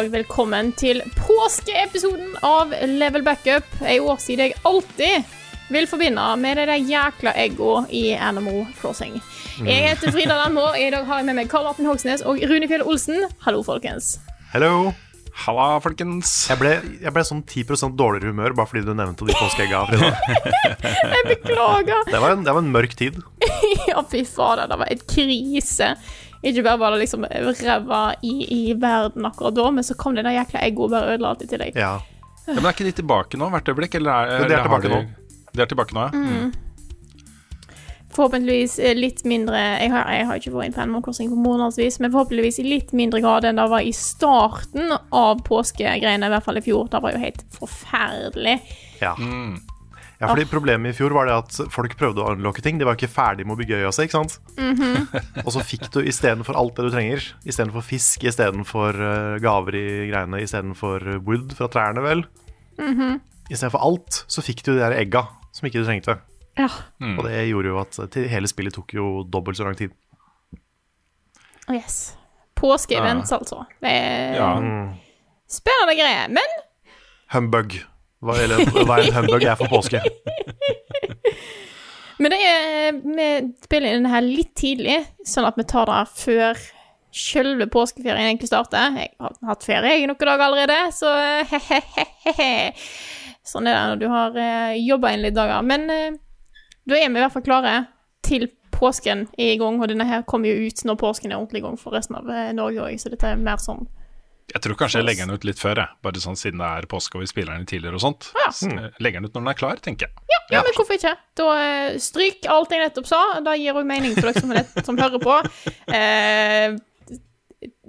Og velkommen til påskeepisoden av Level Backup. En årsid jeg alltid vil forbinde med det der jækla egga i Animal Crossing. Jeg heter Frida Landmo. I dag har jeg med meg Karl Martin Hogsnes og Rune Fjell Olsen. Hallo, folkens. Hello. Halla, folkens. Jeg ble, jeg ble sånn 10% dårligere humør bare fordi du nevnte de påskeegga. Frida. Jeg beklager. Det var, en, det var en mørk tid. Ja, fy fader, det var et krise. Ikke bare var det liksom ræva i, i verden akkurat da, men så kom det der jækla egget og bare ødela alt i tillegg. Ja. Ja, men Er ikke de tilbake nå hvert øyeblikk? Eller er, Jo, de er tilbake de, nå. De er tilbake nå, ja. Forhåpentligvis eh, litt mindre Jeg har, jeg har ikke vært inn på Animal Crossing på månedsvis, men forhåpentligvis i litt mindre grad enn det var i starten av påskegreiene, i hvert fall i fjor. Det var jo helt forferdelig. Ja. Ja, fordi Problemet i fjor var det at folk prøvde å unlocke ting. De var ikke ferdig med å bygge øya si. ikke sant? Og så fikk du istedenfor alt det du trenger, istedenfor fisk, istedenfor uh, gaver i greiene, istedenfor uh, wood fra trærne, vel Istedenfor alt, så fikk du de der egga som ikke du trengte. Ja. Og det gjorde jo at hele spillet tok jo dobbelt så lang tid. Yes. Påskeevents, altså. Det er ja. spennende greier. Men Humbug. Hva, eller en humbug er for påske. Men det er, vi spiller inn denne her litt tidlig, sånn at vi tar det før selve påskeferien egentlig starter. Jeg har hatt ferie i noen dager allerede, så he-he-he-he. Sånn er det når du har uh, jobba inn litt dager. Men eh, da er vi i hvert fall klare til påsken er i gang, og denne her kommer jo ut når påsken er ordentlig i gang for resten av eh, Norge òg, så dette er mer sånn Jeg tror kanskje jeg legger den ut litt før, jeg. Bare sånn siden det er påske og vi spiller den tidligere og sånt. Ja. Så, eh, Legger den ut når den er klar, tenker jeg. Ja, ja, men hvorfor ikke? Da eh, Stryk alt jeg nettopp sa. da gir òg mening for dere som, nett, som hører på. Eh,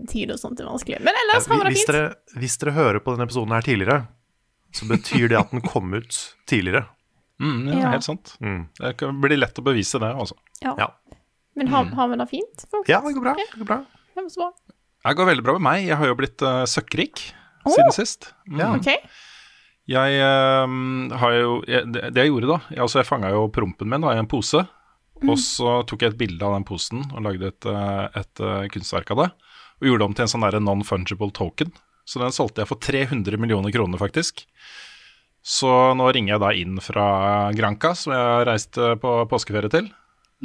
tid og sånt er vanskelig. Men ellers har vi det fint. dere, hvis dere hører på denne episoden her tidligere, så betyr det at den kom ut tidligere. Mm, ja, Ja. Helt sant. Mm. Det blir lett å bevise det, altså. Ja. Ja. Men har, har vi det fint? folk? Ja, det går bra. Det går bra. Det men så bra. Det går veldig bra med meg. Jeg har jo blitt uh, søkkrik oh. siden sist. Mm. Ja. Okay. Jeg eh, har jo jeg, Det jeg gjorde da jeg, Altså jeg fanga jo prompen min da, i en pose. Og så tok jeg et bilde av den posen og lagde et, et, et eh, kunstverk av det. Og gjorde det om til en sånn non-fungible token. Så den solgte jeg for 300 millioner kroner, faktisk. Så nå ringer jeg da inn fra Granca, som jeg har reist eh, på påskeferie til.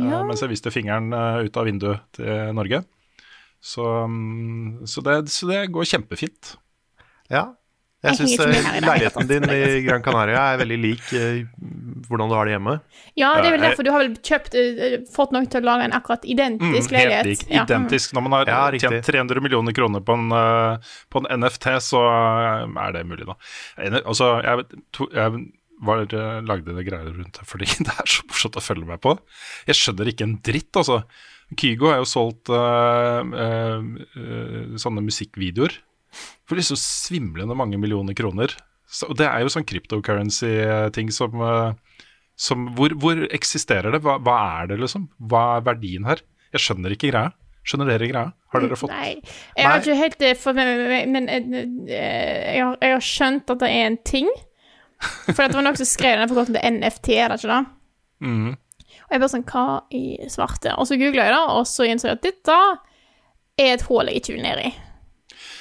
eh, Ja. Mens jeg viste fingeren eh, ut av vinduet til Norge. Så, mm, så, det, så det går kjempefint. Ja. Jeg syns hele leiligheten din i Gran Canaria er veldig lik eh, hvordan du har det hjemme. Ja, det er vel derfor du har vel kjøpt eh, fått noen til å lage en akkurat identisk Mm, leilighet. Helt lik. Ja. Identisk. Når man har Ja, tjent 300 millioner kroner på en, eh, på en NFT, så eh, er det mulig, da. Altså, jeg, to, jeg var, eh, lagde det greier rundt det fordi det er så morsomt å følge med på. Jeg skjønner ikke en dritt, altså. Kygo har jo solgt uh, uh, sånne musikkvideoer for liksom svimlende mange millioner kroner. Så, og det er jo sånn cryptocurrency-ting som, som hvor, hvor eksisterer det? Hva, hva er det, liksom? Hva er verdien her? Jeg skjønner ikke greia. Skjønner dere greia? Har dere fått Nei, jeg har ikke helt for meg, men, jeg, har, jeg har skjønt at det er en ting. For det var noen som skrev den forkortelsen det NFT, er det ikke det? Mhm. Og jeg bare sånn, hva i svarte? Og så googla jeg det, og så innså jeg at dette er et hull jeg ikke vil ned i.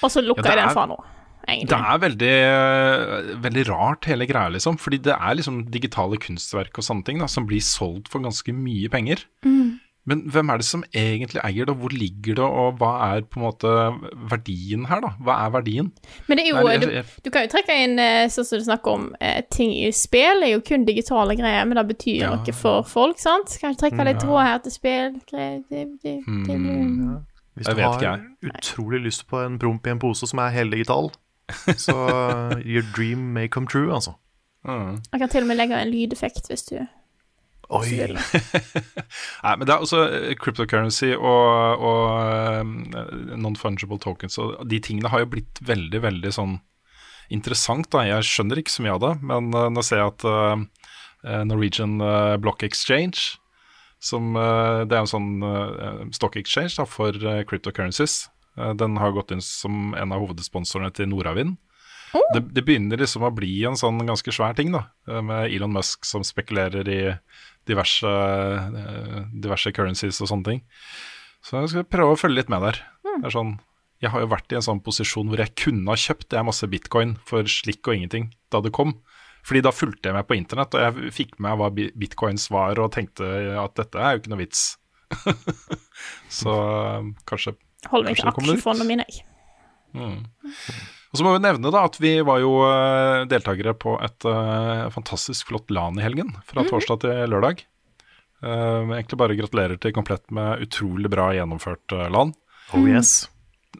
Og så lukka Ja, jeg den fra nå, egentlig. Det er veldig, eh, veldig rart, hele greia, liksom. Fordi det er liksom digitale kunstverk og sånne ting da, som blir solgt for ganske mye penger. Men hvem er det som egentlig eier det, og hvor ligger det, og hva er på en måte verdien her, da? Hva er verdien? Men det er jo, Nei, jeg- du, jeg- du kan jo trekke inn eh, sånn som du snakker om, eh, ting i spill er jo kun digitale greier, men det betyr Ja. noe for folk, sant? Kan du trekke litt Ja. tråd her til spill? Greier, det, det, det, Mm. Hvis du har ikke, utrolig lyst på en promp i en pose som er heldigital, så your dream may come true, altså. Mm. Jeg kan til og med legge en lydeffekt hvis du Oi. Nei, men det er også eh, cryptocurrency og, og eh, non-fungible tokens, og de tingene har jo blitt veldig, veldig sånn interessant, da. Jeg skjønner ikke så mye av det, men eh, nå ser jeg at uh, Norwegian Block Exchange, som Det er en sånn stock exchange da, for cryptocurrencies. Den har gått inn som en av hovedsponsorene til Nordavind. Det, det begynner liksom å bli en sånn ganske svær ting, da, med Elon Musk som spekulerer i diverse, eh, diverse currencies og sånne ting. Så jeg skal prøve å følge litt med der. Det er sånn, jeg har jo vært i en sånn posisjon hvor jeg kunne ha kjøpt jeg masse bitcoin for slikk og ingenting da det kom. Fordi da fulgte jeg med på internett, og jeg fikk med hva bitcoins var, og tenkte at dette er jo ikke noe vits. Så eh, kanskje holder meg til aksjefondene mine, jeg. Og så må vi nevne da at vi var jo eh, deltakere på et uh, fantastisk flott LAN i helgen. Fra torsdag til lørdag. Uh, egentlig bare gratulerer til komplett med utrolig bra gjennomført uh, LAN. Oh yes.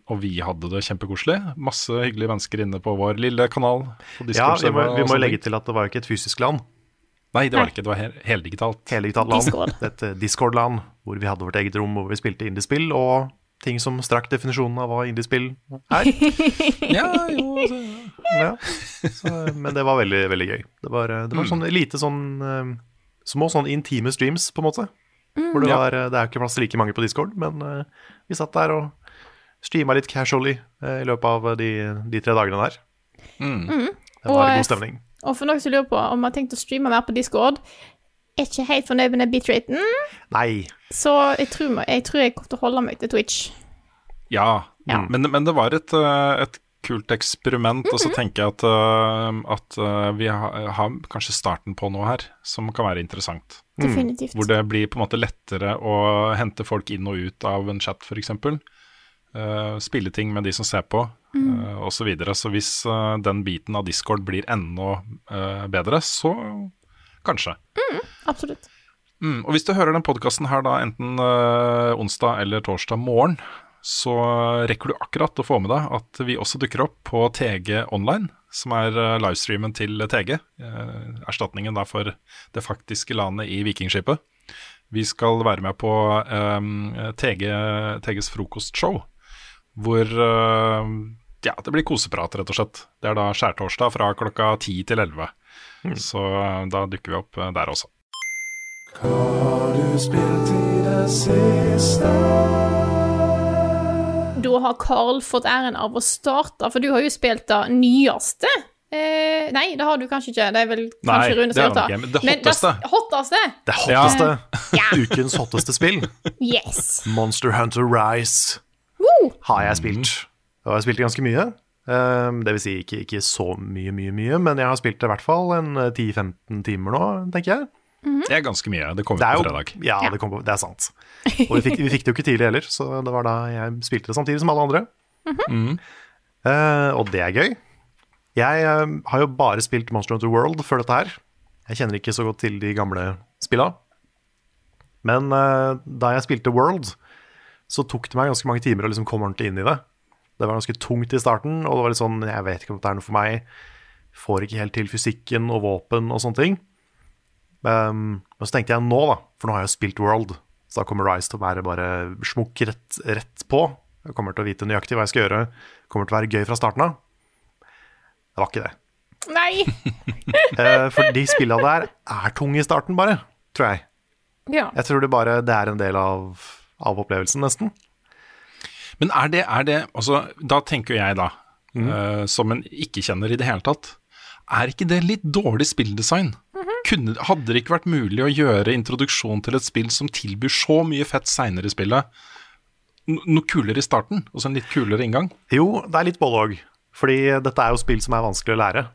Og vi hadde det kjempekoselig. Masse hyggelige mennesker inne på vår lille kanal. Ja, vi må, vi må legge til at det var ikke et fysisk land. Nei, det var ikke. Det var he heldigitalt. Heldigitalt land. Discord. Et Discord-land hvor vi hadde vårt eget rom hvor vi spilte indiespill, og ting som strakk definisjonen av hva indiespill er. Ja, jo, altså, Ja. Så, men det var veldig, veldig gøy. Det var, eh, det var sånn lite sånn eh, Små sånn intime streams, på en måte. Hvor det, var, ja. det er jo ikke plass til like mange på Discord, men uh, vi satt der og streama litt casually uh, i løpet av de, de tre dagene der. mm. Det var og, god stemning. Og for noen som lurer på om man har tenkt å streame mer på Discord, er ikke helt fornøyd med den bitraten, Nei. så jeg tror, jeg, jeg tror jeg kommer til å holde meg til Twitch. Ja, Ja. Men, men det var et, eh, et kult eksperiment, og så tenker jeg at, eh, at eh, vi har, har kanskje starten på noe her som kan være interessant. Definitivt. Hvor det blir på en måte lettere å hente folk inn og ut av en chat, f.eks. Uh, spille ting med de som ser på, uh, osv. Så, videre. så hvis uh, den biten av Discord blir enda uh, bedre, så kanskje. Mm, Absolutt. Mm, og hvis du hører den podkasten her da enten eh, onsdag eller torsdag morgen, så rekker du akkurat å få med deg at vi også dukker opp på TG Online, som er eh, livestreamen til TG. eh, erstatningen da for det faktiske landet i Vikingskipet. Vi skal være med på um, TG, TGs frokostshow, hvor uh, ja, det blir koseprat, rett og slett. Det er da skjærtorsdag fra klokka 10 til 11. Så eh, da dukker vi opp eh, der også. Hva har du spilt i det siste? Da har Carl fått æren av å starte, for du har jo spilt det nyeste. Eh, nei, det har du kanskje ikke. Det er vel kanskje Nei, Rune det som har men det Men det hotteste. Det hotteste. Ja. Ukens hotteste spill. Yes. Monster Hunter Rise Woo! har jeg spilt. Og jeg har spilt ganske mye. Um, det vil si ikke, ikke så mye, mye, mye, men jeg har spilt det i hvert fall en eh, 10-15 timer nå, tenker jeg. Det er ganske mye. Det kommer Det er på fredag. ja, det, på, det er sant. Og vi fikk, vi fikk det jo ikke tidlig heller, så det var da jeg spilte det samtidig som alle andre. Eh, og det er gøy. Jeg uh, har jo bare spilt Monster Hunter World før dette her. Jeg kjenner ikke så godt til de gamle spilla. Men uh, da jeg spilte World, så tok det meg ganske mange timer å liksom komme ordentlig inn i det. Det var ganske tungt i starten, og det var litt sånn Jeg vet ikke om det er noe for meg. Får ikke helt til fysikken og våpen og sånne ting. Um, og så tenkte jeg nå, da, for nå har jeg jo spilt World, så da kommer Rise til å være bare smukk rett, rett på. Jeg kommer til å vite nøyaktig hva jeg skal gjøre. Kommer til å være gøy fra starten av. Det var ikke det. Nei. uh, for de spilla der er tunge i starten, bare, tror jeg. Ja. Jeg tror det bare det er en del av, av opplevelsen, nesten. Men er det, er det altså, Da tenker jeg da, Mm. uh, som en ikke-kjenner i det hele tatt, er ikke det litt dårlig spilldesign? Kunne, hadde det ikke vært mulig å gjøre introduksjon til et spill som tilbyr så mye fett seinere i spillet, no, noe kulere i starten, og så en litt kulere inngang? Jo, det er litt både òg. Fordi dette er jo spill som er vanskelig å lære.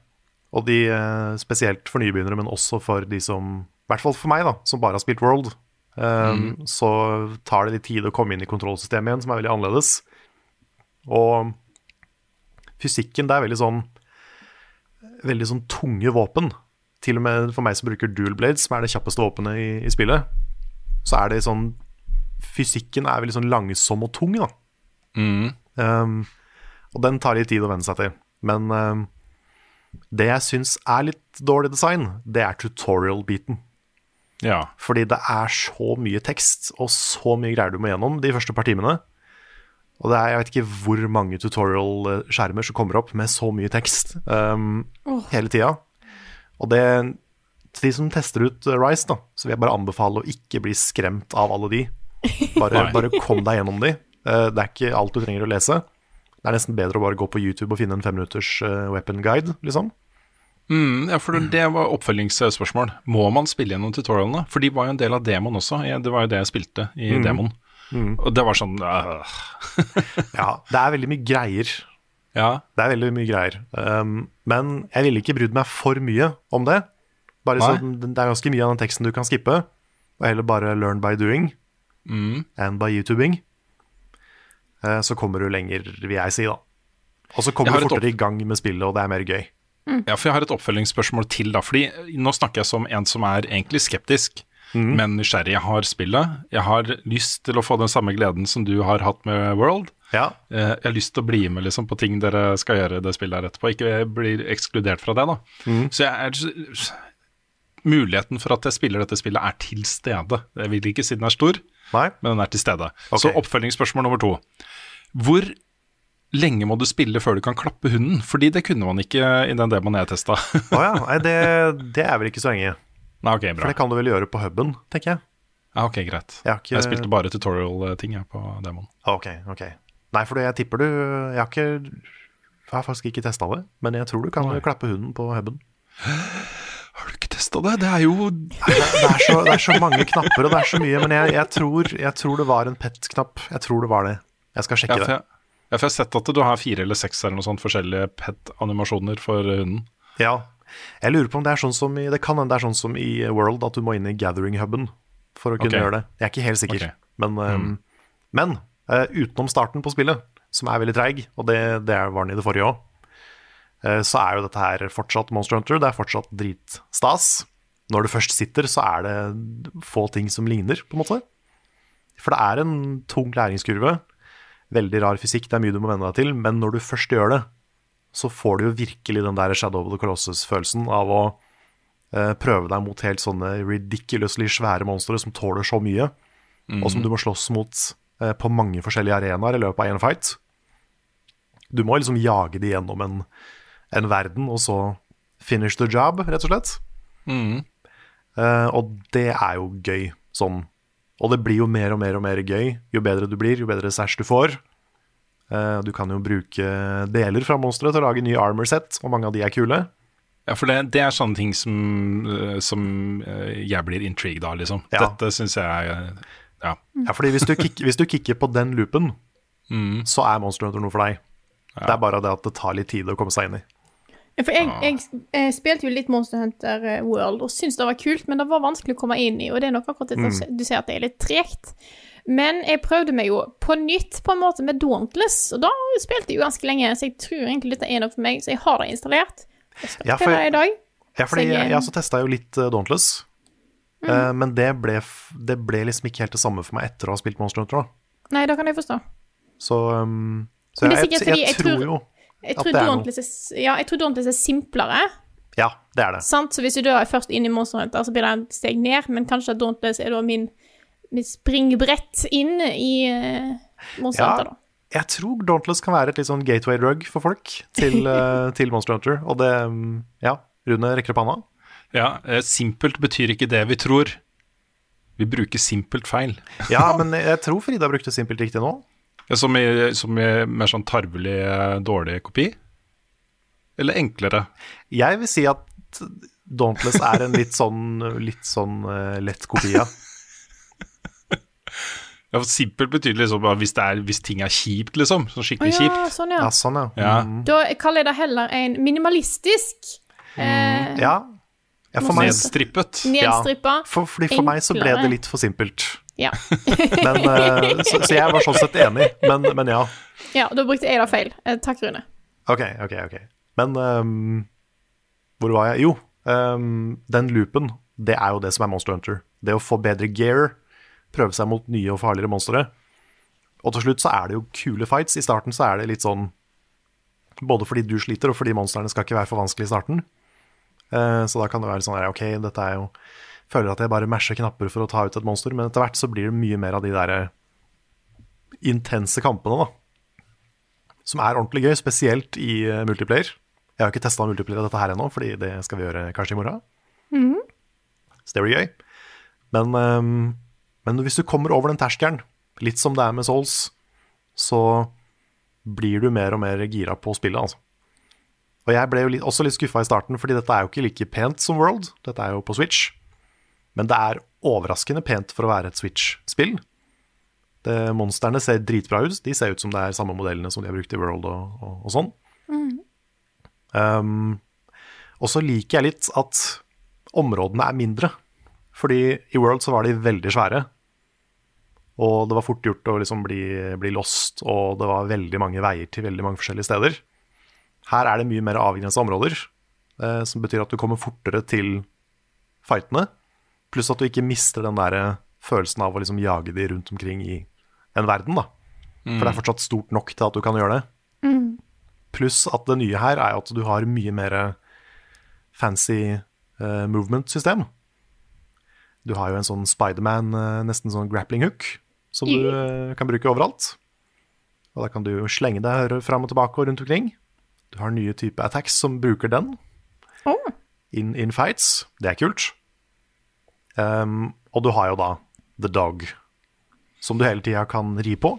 Og de, eh, spesielt for nybegynnere, men også for de som I hvert fall for meg, da, som bare har spilt World. Um, Så tar det litt tid å komme inn i kontrollsystemet igjen, som er veldig annerledes. Og fysikken, det er veldig sånn Veldig sånn tunge våpen. Til og med for meg som bruker dual blades, som er det kjappeste våpenet i, i spillet, så er det sånn Fysikken er veldig sånn langsom og tung, da. Um, og den tar litt tid å venne seg til. Men um, det jeg syns er litt dårlig design, det er tutorial-biten. Ja. Fordi det er så mye tekst og så mye greier du må gjennom de første par timene. Og det er, jeg vet ikke hvor mange tutorial-skjermer som kommer opp med så mye tekst um, hele tida. Og det til de som tester ut Rise, da, så vil jeg bare anbefale å ikke bli skremt av alle de. Bare, bare kom deg gjennom de. Uh, det er ikke alt du trenger å lese. Det er nesten bedre å bare gå på YouTube og finne en femminutters uh, weapon guide, liksom. Mm, ja, for det var oppfølgingsspørsmål. Må man spille gjennom tutorialene? For de var jo en del av demoen også. Det var jo det jeg spilte i demoen. Og det var sånn øh, Ja, det er veldig mye greier Ja. Det er veldig mye greier. Um, men jeg ville ikke brydd meg for mye om det. Bare så, det er ganske mye av den teksten du kan skippe, og heller bare learn by doing Mm. and by youtubing. Uh, så kommer du lenger, vil jeg si, da. Og så kommer du opp- fortere i gang med spillet, og det er mer gøy. Ja, for jeg har et oppfølgingsspørsmål til, da. Fordi nå snakker jeg som en som er egentlig skeptisk, men nysgjerrig. Jeg har spillet. Jeg har lyst til å få den samme gleden som du har hatt med World. Ja, Eh, Jeg har lyst til å bli med liksom, på ting dere skal gjøre det spillet her etterpå. Ikke bli ekskludert fra det, da. Så jeg er Muligheten for at jeg spiller dette spillet, er til stede. Jeg vil ikke si den er stor, nei? men den er til stede. Okay. Så oppfølgingsspørsmål nummer to. Hvor lenge må du spille før du kan klappe hunden? Fordi det kunne man ikke i den demoen jeg testa. oh ja. Nei, det, det er vel ikke så lenge. Nei, ok, For det kan du vel gjøre på huben, tenker jeg. Ja, ok, greit. Jeg ikke- Jeg spilte bare tutorial-ting på demoen. Ok, ok. Nei, for jeg tipper du Jeg har ikke Jeg har faktisk ikke testa det, men jeg tror du kan klappe hunden på huben. Har du ikke testa det? Det er jo Det er, så, det er så mange knapper, og det er så mye, men jeg, jeg, tror, jeg tror det var en pet-knapp. Jeg tror det var det. Jeg skal ja, sjekke for det. Ja, for jeg har sett at du har fire eller seks eller noe sånt forskjellige pet-animasjoner for hunden. Ja. Jeg lurer på om det er sånn som i Det kan hende det er sånn som i World, at du må inn i gathering-huben for å kunne okay. gjøre det. Jeg er ikke helt sikker. Okay. Men, um, men uh, utenom starten på spillet, som er veldig treig, og det, det var den i det forrige òg, så er jo dette her fortsatt Monster Hunter. Det er fortsatt dritstas. Når du først sitter, så er det få ting som ligner, på en måte. For det er en tung læringskurve. Veldig rar fysikk, det er mye du må venne deg til. Men når du først gjør det, så får du jo virkelig den der Shadow of the Colossus-følelsen av å eh, prøve deg mot helt sånne ridiculously svære monstre som tåler så mye, og som du må slåss mot eh, på mange forskjellige arenaer i løpet av én fight. Du må liksom jage de gjennom en, en verden, og så finish the job, rett og slett. Eh, og det er jo gøy, sånn. Og det blir jo mer og mer og mer gøy. Jo bedre du blir, jo bedre sæsj du får. Eh, du kan jo bruke deler fra monsteret til å lage nye armor set, og mange av de er kule. Ja, for det, det er sånne ting som, eh, som eh, jeg blir intrigued av, liksom. Ja. Dette syns jeg er Ja. Ja, fordi hvis du, kick, hvis du kicker på den loopen, Mm. så er Monster Hunter noe for deg. Det er bare det at det tar litt tid å komme seg inn i. For jeg, jeg, jeg, spilte jo litt Monster Hunter eh, World og syntes det var kult, men det var vanskelig å komme inn i, og det er nok akkurat det Mm. du ser at det er litt tregt. Men jeg prøvde meg jo på nytt på en måte med Dauntless, og da spilte jeg jo ganske lenge, så jeg tror egentlig dette er noe for meg, så jeg har det installert. Jeg skal Ja, for det i dag. Ja, for jeg- jeg, også testa jo litt Dauntless, uh, men det ble, det ble liksom ikke helt det samme for meg etter å ha spilt Monster Hunter. da. Nei, det kan jeg forstå. Så, um, så jeg, jeg, tror- jo Jeg At tror det er noe. Dauntless er, ja, jeg tror Dauntless er simplere, Ja, det er det. sant? Så hvis du da er først inn i Monster Hunter, så blir det et steg ned, men kanskje Dauntless er da min, min springbrett inn i eh, Monster Ja. Hunter, da. Jeg tror Dauntless kan være et litt sånn gateway drug for folk til, uh, til Monster Hunter. Og det Ja, Rune rekker opp hånda. ja eh, simpelt betyr ikke det vi tror. Vi bruker simpelt feil. Ja, men jeg tror Frida brukte simpelt riktig nå. Som i, som i mer sånn tarvelig, eh, dårlig kopi? Eller enklere? Jeg vil si at Dauntless er en litt sånn, litt sånn uh, lett kopi av. Ja, for Simpelt betyr liksom hvis, det er, hvis ting er kjipt, liksom. Så skikkelig skikkelig ja, kjipt. sånn, ja. Ja, sånn, ja. Ja. Mm. Da kaller jeg det heller en minimalistisk eh, Ja, Ja, for, meg, Nedstrippet. Nedstrippa. for, fordi for meg så ble det litt for simpelt. Ja. Men, eh, så, så jeg var sånn sett enig, men, men ja. ja, da brukte jeg da feil. Eh, takk, Rune. Ok, ok, ok. Men um, hvor var jeg? Jo, um, den loopen, det er jo det som er Monster Hunter. Det å få bedre gear, prøve seg mot nye og farligere monstre. Og til slutt så er det jo kule fights. I starten så er det litt sånn Både fordi du sliter, og fordi monstrene skal ikke være for vanskelig i starten. Uh, så da kan det være sånn her, ok, dette er jo Føler at jeg bare masher knapper for å ta ut et monster, men etter hvert så blir det mye mer av de der intense kampene, da som er ordentlig gøy, spesielt i eh, multiplayer. Jeg har ikke testa multiplayer av dette her ennå, fordi det skal vi gjøre kanskje i morgen. Så det blir gøy. Men, ehm, men hvis du kommer over den terskelen, litt som det er med Souls, så blir du mer og mer gira på spillet, altså. Og jeg ble jo litt, også litt skuffa i starten, fordi dette er jo ikke like pent som World. Dette er jo på Switch. Men det er overraskende pent for å være et Switch-spill. Monstrene ser dritbra ut. De ser ut som det er samme modellene som de har brukt i World og, og, og sånn. Um, og så liker jeg litt at områdene er mindre. Fordi i World så var de veldig svære. Og det var fort gjort å liksom bli, bli lost, og det var veldig mange veier til veldig mange forskjellige steder. Her er det mye mer avgrensa områder, eh, som betyr at du kommer fortere til fightene. Pluss at du ikke mister den der eh, følelsen av å liksom jage de rundt omkring i en verden, da. For det er fortsatt stort nok til at du kan gjøre det. Pluss at det nye her er at du har mye mer fancy uh, movement-system. Du har jo en sånn Spiderman, uh, nesten sånn grappling hook, som du uh, kan bruke overalt. Og da kan du slenge deg fram og tilbake og rundt omkring. Du har nye typer attacks som bruker den Oh. in, in fights. Det er kult. Um, og du har jo da The Dog, som du hele tida kan ri på.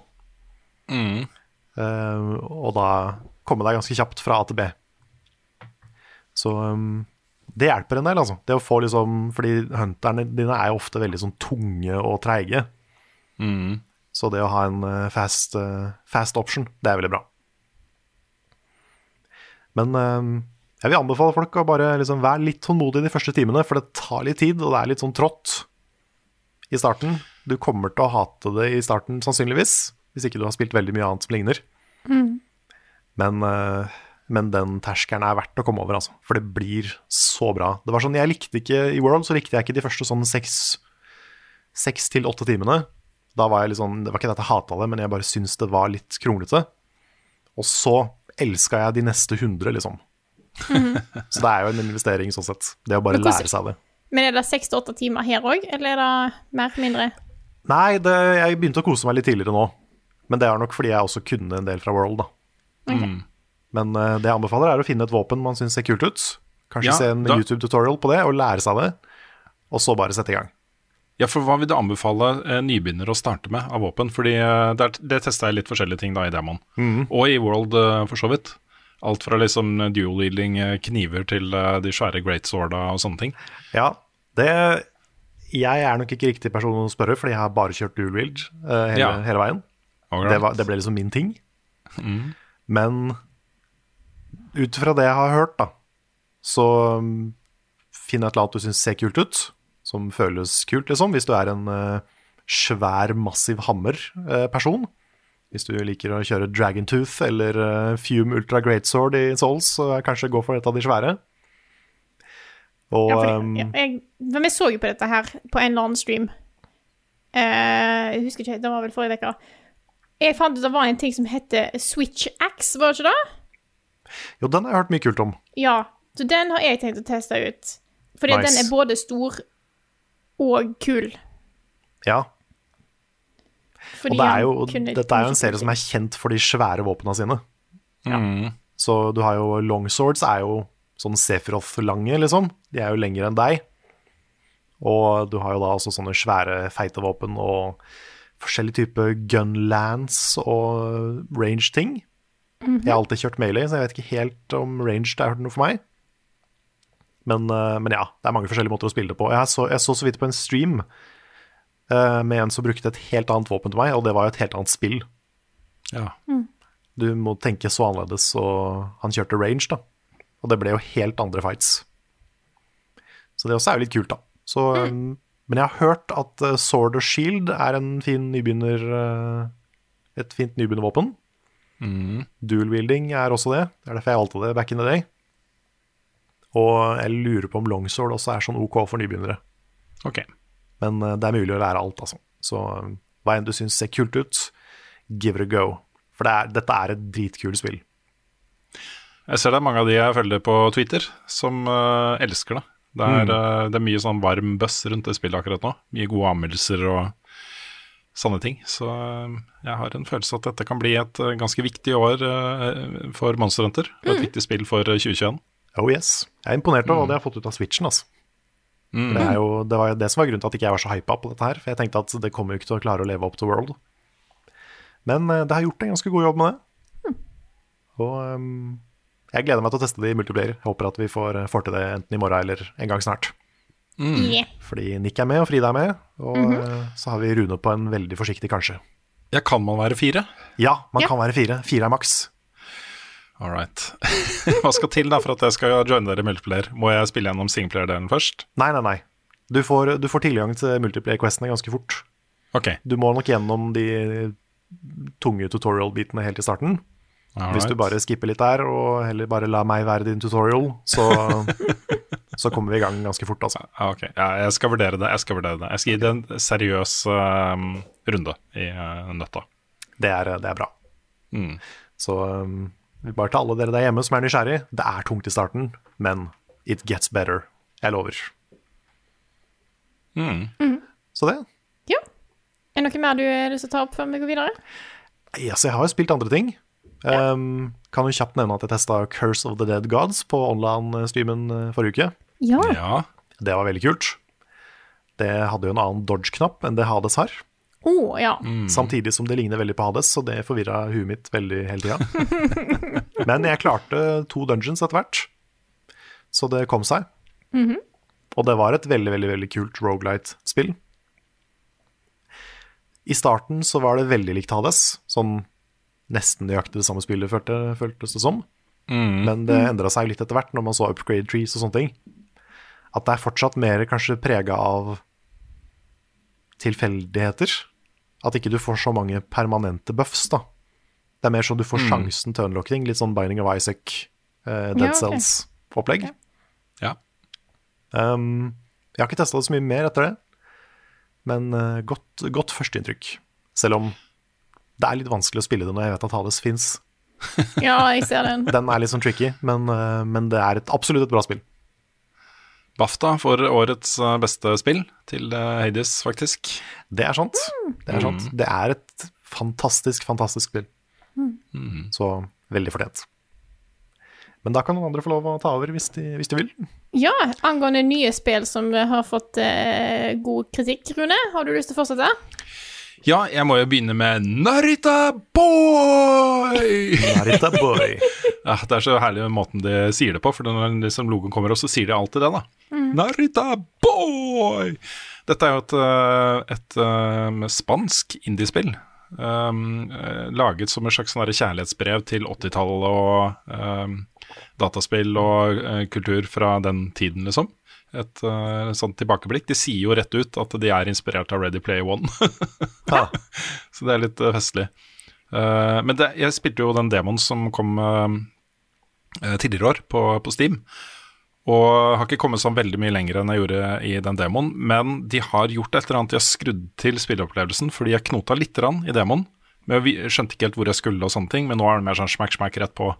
Um, og da komme deg ganske kjapt fra A til B. Så um, det hjelper en del, altså. Det å få liksom Fordi hunterne dine er jo ofte veldig sånn tunge og treige. Så det å ha en eh, fast, eh, fast option, det er veldig bra. Men jeg vil anbefale folk å bare liksom være litt tålmodig de første timene, for det tar litt tid, og det er litt sånn trått i starten. Du kommer til å hate det i starten, sannsynligvis, hvis ikke du har spilt veldig mye annet som ligner. Men, eh, men den terskelen er verdt å komme over, altså. For det blir så bra. Det var sånn, Jeg likte ikke I World så likte jeg ikke de første sånn seks til åtte timene. Da var jeg litt sånn, Det var ikke det at jeg hata det, men jeg bare syntes det var litt kronglete. Og så elska jeg de neste hundre, liksom. så det er jo en investering sånn sett. Det å bare hvordan- lære seg det. Men er det seks til åtte timer her òg, eller er det mer eller mindre? Nei, det, jeg begynte å kose meg litt tidligere nå. Men det er nok fordi jeg også kunne en del fra World, da. Men uh, det jeg anbefaler, er å finne et våpen man syns ser kult ut. Kanskje Ja, se en da- YouTube-tutorial på det, og lære seg det. Og så bare sette i gang. Ja, for hva vil du anbefale eh, nybegynnere å starte med av våpen? Fordi eh, Det, det testa jeg litt forskjellige ting da i Demon. Og i World, eh, for så vidt. Alt fra liksom dual-wielding eh, kniver til eh, de svære great sworda og sånne ting. Ja, det Jeg er nok ikke riktig person å spørre, fordi jeg har bare kjørt dual wield uh, hele, Ja. hele veien. Det, var, det ble liksom min ting. Men ut fra det jeg har hørt, da, så um, finn et eller annet du syns ser kult ut, som føles kult, liksom. Hvis du er en uh, svær, massiv hammer-person. Hvis du liker å kjøre Dragon Tooth eller eh, Fume Ultra Greatsword i Souls, så kanskje gå for et av de svære. Og Ja, fordi, ja, jeg, men vi så jo på dette her på en eller annen stream. Uh, jeg husker ikke, det var vel forrige uke. Jeg fant ut det var en ting som heter Switch Axe, var det ikke det? jo, den har jeg hørt mye kult om. Ja, så den har jeg tenkt å teste ut. Fordi Nice. den er både stor og kul. Ja, Fordi Og det er jo, dette er jo en serie som er kjent for de svære våpnene sine. Mm. Så du har jo longswords er jo sånn Sephiroth-lange, liksom. De er jo lengre enn deg. Og du har jo da også sånne svære, feite våpen og forskjellige typer gunlands og range-ting. Jeg har alltid kjørt melee, så jeg vet ikke helt om range det er noe for meg. Men, eh, men ja, det er mange forskjellige måter å spille det på. Jeg så, jeg så så vidt på en stream med en som brukte et helt annet våpen til meg, og det var jo et helt annet spill. Ja. Du må tenke så annerledes, og han kjørte range, da. Og det ble jo helt andre fights. Så det også er jo litt kult, da. Så, mm. men jeg har hørt at uh, Sword of Shield er en fin nybegynner uh, et fint nybegynnervåpen. Dual wielding er også det. Det er derfor jeg valgte det back in the day. Og jeg lurer på om longsword også er sånn OK for nybegynnere. Ok. Men uh, det er mulig å lære alt, altså. Så hva enn du syns ser kult ut, give it a go. For det er, dette er et dritkult spill. Jeg ser det er mange av de jeg følger på Twitter, som uh, elsker det. Det er, eh, det er mye sånn varm buzz rundt det spillet akkurat nå. Mye gode anmeldelser og sånne ting. Så uh, jeg har en følelse at dette kan bli et eh, ganske viktig år eh, for Monster Hunter. Og et viktig spill for eh, 2021. Oh yes. Jeg er imponert over hva de har fått ut av Switchen, altså. For Det, er jo, det var jo det som var grunnen til at ikke jeg var så hypa på dette her. For jeg tenkte at det kommer jo ikke til å klare å leve opp til World. Men eh, det har gjort en ganske god jobb med det. Og um, jeg gleder meg til å teste det i multiplier. Jeg håper at vi får, eh, får til det enten i morgen eller en gang snart. Yeah. Fordi Nick er med, og Frida er med. Og -hmm. så har vi Rune på en veldig forsiktig kanskje. Ja, kan man være fire? Ja, man Ja. kan være fire. Fire er maks. All right. Hva skal til da for at jeg skal joine dere i multiplayer? Må jeg spille gjennom singleplayer-delen først? Nei, nei, nei. Du får, du får tilgang til multiplayer-questene ganske fort. Ok. Du må nok gjennom de tunge tutorial-bitene helt i starten. Alright. Hvis du bare skipper litt der, og heller bare la meg være din tutorial, så, så kommer vi i gang ganske fort, altså. Ok. Ja, jeg skal vurdere det. Jeg skal vurdere det. Jeg skal gi det en seriøs um, runde i uh, nøtta. Det er, det er bra. Mm. Så um, bare til alle dere der hjemme som er nysgjerrig, det er tungt i starten, men it gets better. Jeg lover. Mm. Så det. Ja. Er det noe mer du har lyst til å ta opp før vi går videre? Ja, så jeg har jo spilt andre ting. Um, kan jo kjapt nevne at jeg testa Curse of the Dead Gods på online-streamen eh, forrige uke. Ja. Ja. Det var veldig kult. Det hadde jo en annen dodge-knapp enn det Hades har. Å, ja. Samtidig som det ligner veldig på Hades, så det forvirra huet mitt veldig hele tida. Men jeg klarte to dungeons etter hvert, så det kom seg. Og det var et veldig, veldig veldig kult Rogalight-spill. I starten så var det veldig likt Hades, sånn nesten nøyaktig det samme spillet følte, føltes det som. Men det endra seg litt etter hvert når man så upgrade trees og sånne ting. At det er fortsatt mer kanskje prega av tilfeldigheter. At ikke du får så mange permanente buffs, da. Det er mer sånn du får sjansen til å unlocke ting. Litt sånn Binding of Isaac, uh, Dead Ja, okay. Cells-opplegg. ja. Um, jeg har ikke testa det så mye mer etter det, men uh, godt, godt førsteinntrykk. Selv om det er litt vanskelig å spille det når jeg vet at Hades fins. ja, jeg ser den. Den er litt sånn tricky, men, uh, men det er et, absolutt et bra spill. BAFTA for årets uh, beste spill til uh, Hades, faktisk. Det er sant. Det er sant. Det er et fantastisk, fantastisk spill. Så veldig fortjent. Men da kan noen andre få lov å ta over hvis de, hvis de vil. Ja, angående nye spill som har fått eh, god kritikk, Rune. Har du lyst til å fortsette? Ja, jeg må jo begynne med Narita Boy! Narita boy. Ja, det er så herlig med måten de sier det på, for når liksom logoen kommer opp, så sier de alltid det, da. Narita Boy! Dette er jo et, et, et eh, spansk indiespill. Um, eh, laget som et slags sånn kjærlighetsbrev til 80-tallet og um, dataspill og uh, kultur fra den tiden, liksom. Et uh, sånt tilbakeblikk. De sier jo rett ut at de er inspirert av Ready Play One. Ja. Så det er litt eh, festlig. Eh, men det, jeg spilte jo den demoen som kom eh, tidligere år på, på Steam. Og har ikke kommet sånn veldig mye lenger enn jeg gjorde i den demoen. Men de har gjort et eller annet, de har skrudd til spilleopplevelsen, fordi jeg knota litt i demoen. Men jeg skjønte ikke helt hvor jeg skulle og sånne ting, men nå er det mer sånn smack, smack rett på.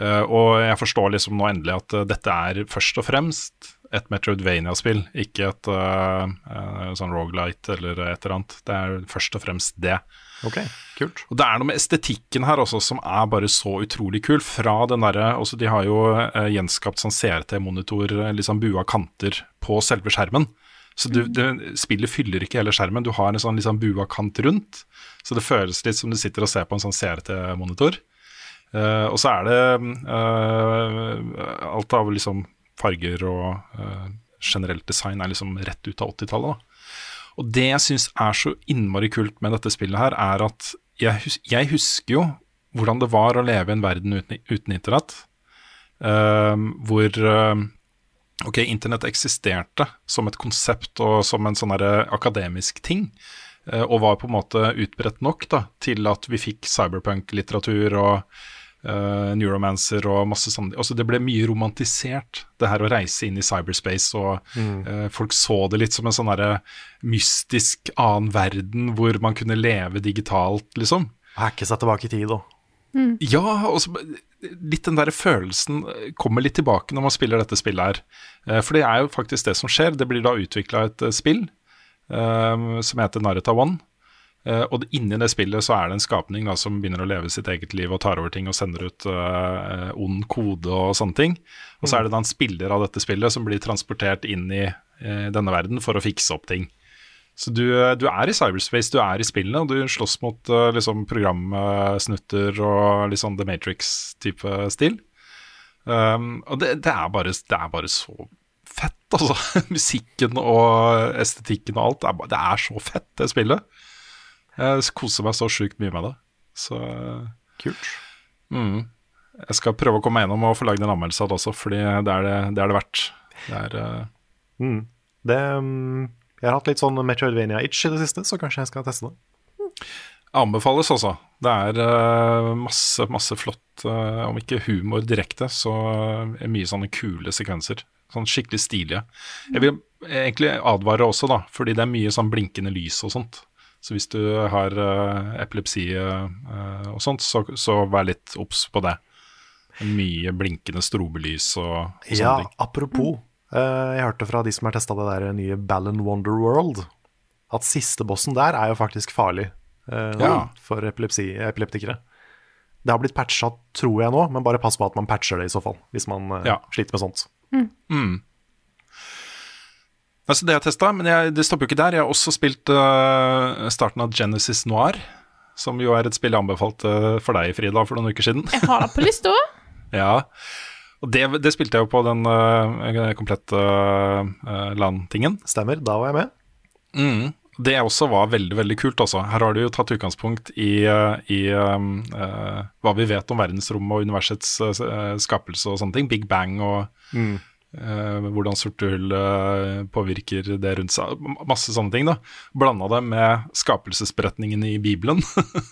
Uh, og jeg forstår liksom nå endelig at dette er først og fremst et Metroidvania-spill, ikke et uh, uh, sånn Rogalight eller et eller annet. Det er først og fremst det. Ok, kult. Og det er noe med estetikken her også som er bare så utrolig kul. Fra den derre også De har jo eh, gjenskapt sånn CRT-monitor, eh, liksom bua kanter på selve skjermen. Så du, det, spillet fyller ikke hele skjermen. Du har en sånn liksom bua kant rundt. Så det føles litt som du sitter og ser på en sånn CRT-monitor. Eh, og så er det eh, alt av liksom farger og eh, generelt design er liksom rett ut av 80-tallet. Og det jeg syns er så innmari kult med dette spillet her, er at jeg, hus jeg husker jo hvordan det var å leve i en verden uten, uten internett. uh, hvor uh, Ok, internett eksisterte som et konsept og som en sånn akademisk ting, uh, og var på en måte utbredt nok da, til at vi fikk cyberpunk-litteratur og uh, neuromancer og masse sånn Altså det ble mye romantisert, det her å reise inn i cyberspace, og eh, folk så det litt som en sånn mystisk annen verden hvor man kunne leve digitalt, liksom. Hacke seg tilbake i tid, da. Ja, og så litt den der følelsen kommer litt tilbake når man spiller dette spillet her. Eh, For det er jo faktisk det som skjer. Det blir da utvikla et spill eh, som heter Narita One. Eh, og inni det spillet så er det en skapning da, som begynner å leve sitt eget liv og tar over ting og sender ut uh, ond kode og sånne ting. Og så er det da en spiller av dette spillet som blir transportert inn i uh, denne verden for å fikse opp ting. Så du, du er i cyberspace, du er i spillene, og du slåss mot liksom programsnutter og litt sånn The Matrix-type stil. Um, og det, det, er bare, det er bare så fett, altså. Musikken og estetikken og alt. Det er, det er så fett, det spillet. Jeg koser meg så sjukt mye med det. Så Kult. mm. Jeg skal prøve å komme meg gjennom og få lagd en anmeldelse av det også, fordi det er det, det, er det verdt. Det er uh... Mm. Det, um, jeg har hatt litt sånn Metroidvania-itch i det siste, så kanskje jeg skal teste det. Anbefales også. Det er uh, masse, masse flott, uh, om ikke humor direkte, så er mye sånne kule sekvenser. Sånn skikkelig stilige. Jeg vil egentlig advare også, da, fordi det er mye sånn blinkende lys og sånt. Så hvis du har eh, epilepsi eh, og sånt, så, så vær litt obs på det. Mye blinkende strobelys og, og sånne Ja, ting. apropos. eh, jeg hørte fra de som har testa det der nye Ballon Wonder World, at siste bossen der er jo faktisk farlig uh, Ja. for epilepsi, epileptikere. Det har blitt patcha, tror jeg nå, men bare pass på at man patcher det i så fall, hvis man uh, Ja. sliter med sånt. Altså det jeg testa, men jeg, det stopper jo ikke der. Jeg har også spilt uh, starten av Genesis Noir, som jo er et spill jeg anbefalte for deg, Frida, for noen uker siden. Jeg har det på lista. ja. Og det, det spilte jeg jo på den uh, komplette uh, LAN-tingen. Stemmer, da var jeg med. Mm. Det også var veldig veldig kult. Også. Her har du jo tatt utgangspunkt i, eh, i um, uh, hva vi vet om verdensrommet og universets uh, skapelse og sånne ting. Big Bang og eh, hvordan sorte hull eh, påvirker det rundt seg. Masse sånne ting. da Blanda det med skapelsesberetningen i Bibelen.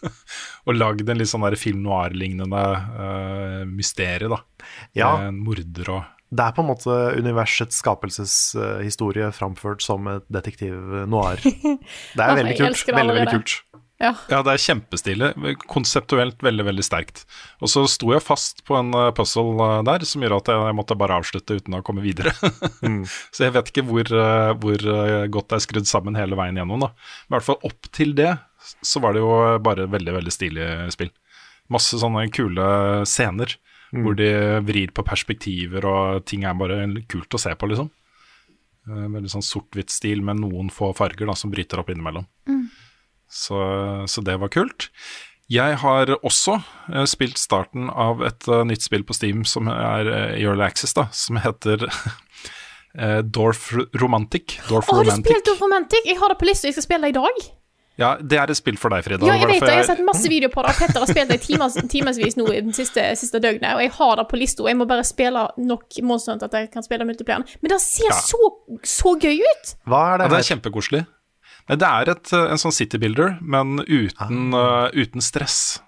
og lagd en litt sånn der film noir-lignende uh, mysterie. da Ja. Med En morder og Det er på en måte universets skapelseshistorie framført som et detektiv noir. Det er veldig kult. Veldig, veldig kult. Ja. Ja, det er kjempestilig. Konseptuelt veldig, veldig sterkt. Og så sto jeg fast på en eh, puzzle eh, der som gjør at jeg måtte bare avslutte uten å komme videre. Så jeg vet ikke hvor, eh, hvor godt det er skrudd sammen hele veien gjennom, da. Men i hvert fall opp til det så var det jo bare veldig, veldig stilig spill. Masse sånne kule scener hvor de vrir på perspektiver, og ting er bare kult å se på, liksom. Eh, Veldig sånn sort-hvitt stil med noen få farger da, som bryter opp innimellom. Så, så det var kult. Jeg har også eh, spilt starten av et eh, nytt spill på Steam som er eh, i Early Access, da, som heter Dorf Romantic. Dorf Å, har du spilt Dorf Romantic? Jeg har det på lista, jeg skal spille det i dag. Ja, det er et spill for deg, Frida. Ja, jeg vet det. Jeg har sett masse videoer på det. Petter har spilt det times, timevis nå i den siste, siste døgnet, og jeg har det på lista. Jeg må bare spille nok Monster Hunter at jeg kan spille multiplieren. Men det ser Ja. så, så gøy ut! Hva er det, Ja, det er kjempekoselig. Det er et, eh, en sånn city builder, men uten, Ah. eh, uten stress.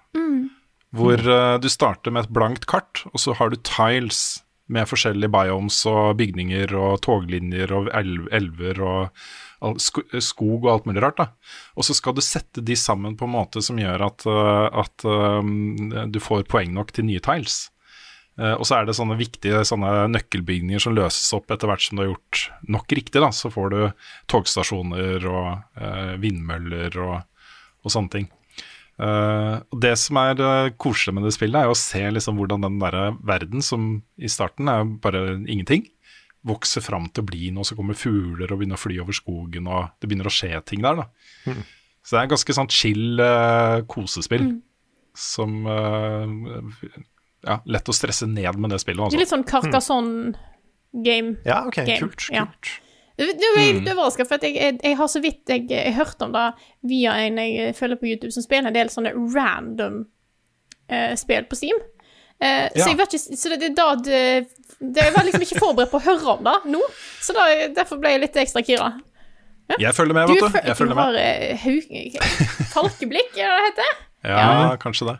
Hvor uh, du starter med et blankt kart, og så har du tiles med forskjellige biomes og bygninger og toglinjer og elv, elver og skog og alt mulig rart. da. Og så skal du sette de sammen på en måte som gjør at, at um, du får poeng nok til nye tiles. Eh, og så er det sånne viktige sånne nøkkelbygninger som løses opp etter hvert som du har gjort nok riktig. da, Så får du togstasjoner og eh, vindmøller og, og sånne ting. Eh, og det som er eh, koselig med det spillet, er jo å se liksom hvordan den der verden, som i starten er bare ingenting, vokser fram til å bli noe, så kommer fugler og begynner å fly over skogen, og det begynner å skje ting der. da. Så det er ganske sånn chill eh, kosespill som eh, ja, lett å stresse ned med det spillet. Det er Altså. litt sånn Carcassonne-game. Ja, ok, Game, kult. ja. kult. Du, du er litt overrasket, for at jeg, jeg, jeg har så vidt jeg, jeg hørt om det via en jeg følger på YouTube som spiller en del sånne random uh, spill på Steam. Uh, Ja. Så, jeg vet ikke, så det, det, da det, det Jeg var liksom ikke forberedt på å høre om det nå, så da, derfor ble jeg litt ekstra kira. Jeg følger med, vet du. Jeg du følger med. har uh, falkeblikk, er det det heter? Ja, kanskje det.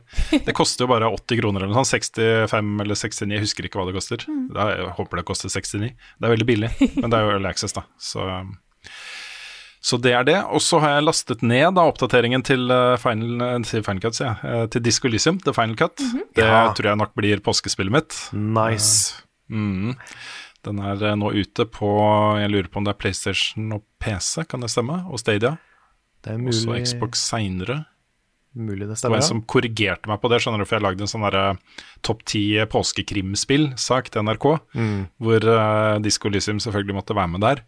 Det koster jo bare 80 kroner eller noe sånt. 65 eller 69, jeg husker ikke hva det koster. Mm. Da, jeg håper det koster 69. Det er veldig billig, men det er jo early access, da. Så, så det er det. Og så har jeg lastet ned da, oppdateringen til uh, Final, eh, til Final Cut, sier jeg. Eh, til Disco Elysium, The Final Cut. Mhm. Det Ja. tror jeg nok blir påskespillet mitt. Nice. Mm. Den er eh, nå ute på Jeg lurer på om det er PlayStation og PC, kan det stemme? Og Stadia. Det er Også Xbox seinere. Mulig det Det var en som korrigerte meg på det, skjønner du, for jeg lagde en sånn topp ti påskekrimspill-sak til NRK, Mm. hvor uh, Disco Lysium selvfølgelig måtte være med der.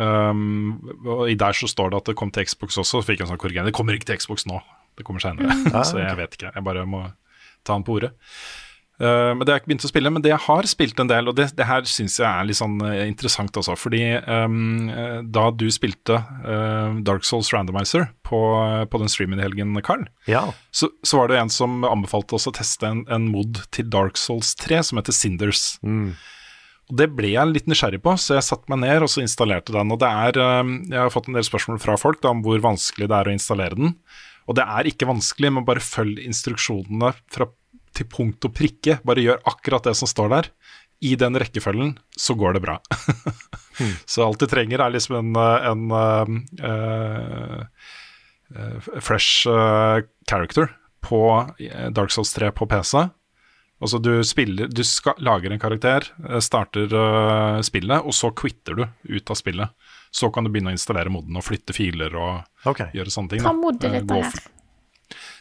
Um, og I der så står det at det kom til Xbox også, så fikk jeg en sånn korrigering. Det kommer ikke til Xbox nå, det kommer seinere. Ah, så jeg vet ikke, jeg bare må ta han på ordet. Uh, men Det har jeg ikke begynt å spille, men det jeg har spilt en del, og det, det her syns jeg er litt sånn eh, interessant også. Fordi um, da du spilte uh, Dark Souls Randomizer på, på den streamen i helgen, Carl, Ja. så, så var det en som anbefalte oss å teste en, en mod til Dark Souls 3 som heter Cinders. Mm. Og Det ble jeg litt nysgjerrig på, så jeg satte meg ned og så installerte den. Og det er, um, Jeg har fått en del spørsmål fra folk da, om hvor vanskelig det er å installere den. Og det er ikke vanskelig, men bare følg instruksjonene fra, til punkt og prikke. Bare gjør akkurat det som står der. I den rekkefølgen så går det bra. Så alt du trenger er liksom en, uh, en uh, uh, fresh uh, character på Dark Souls 3 på PC. Altså du spiller, du skal, lager en karakter, eh, starter uh, spillet, og så quitter du ut av spillet. Så kan du begynne å installere moden og flytte filer og okay. gjøre sånne ting. Hva da. mod er Eh, dette her?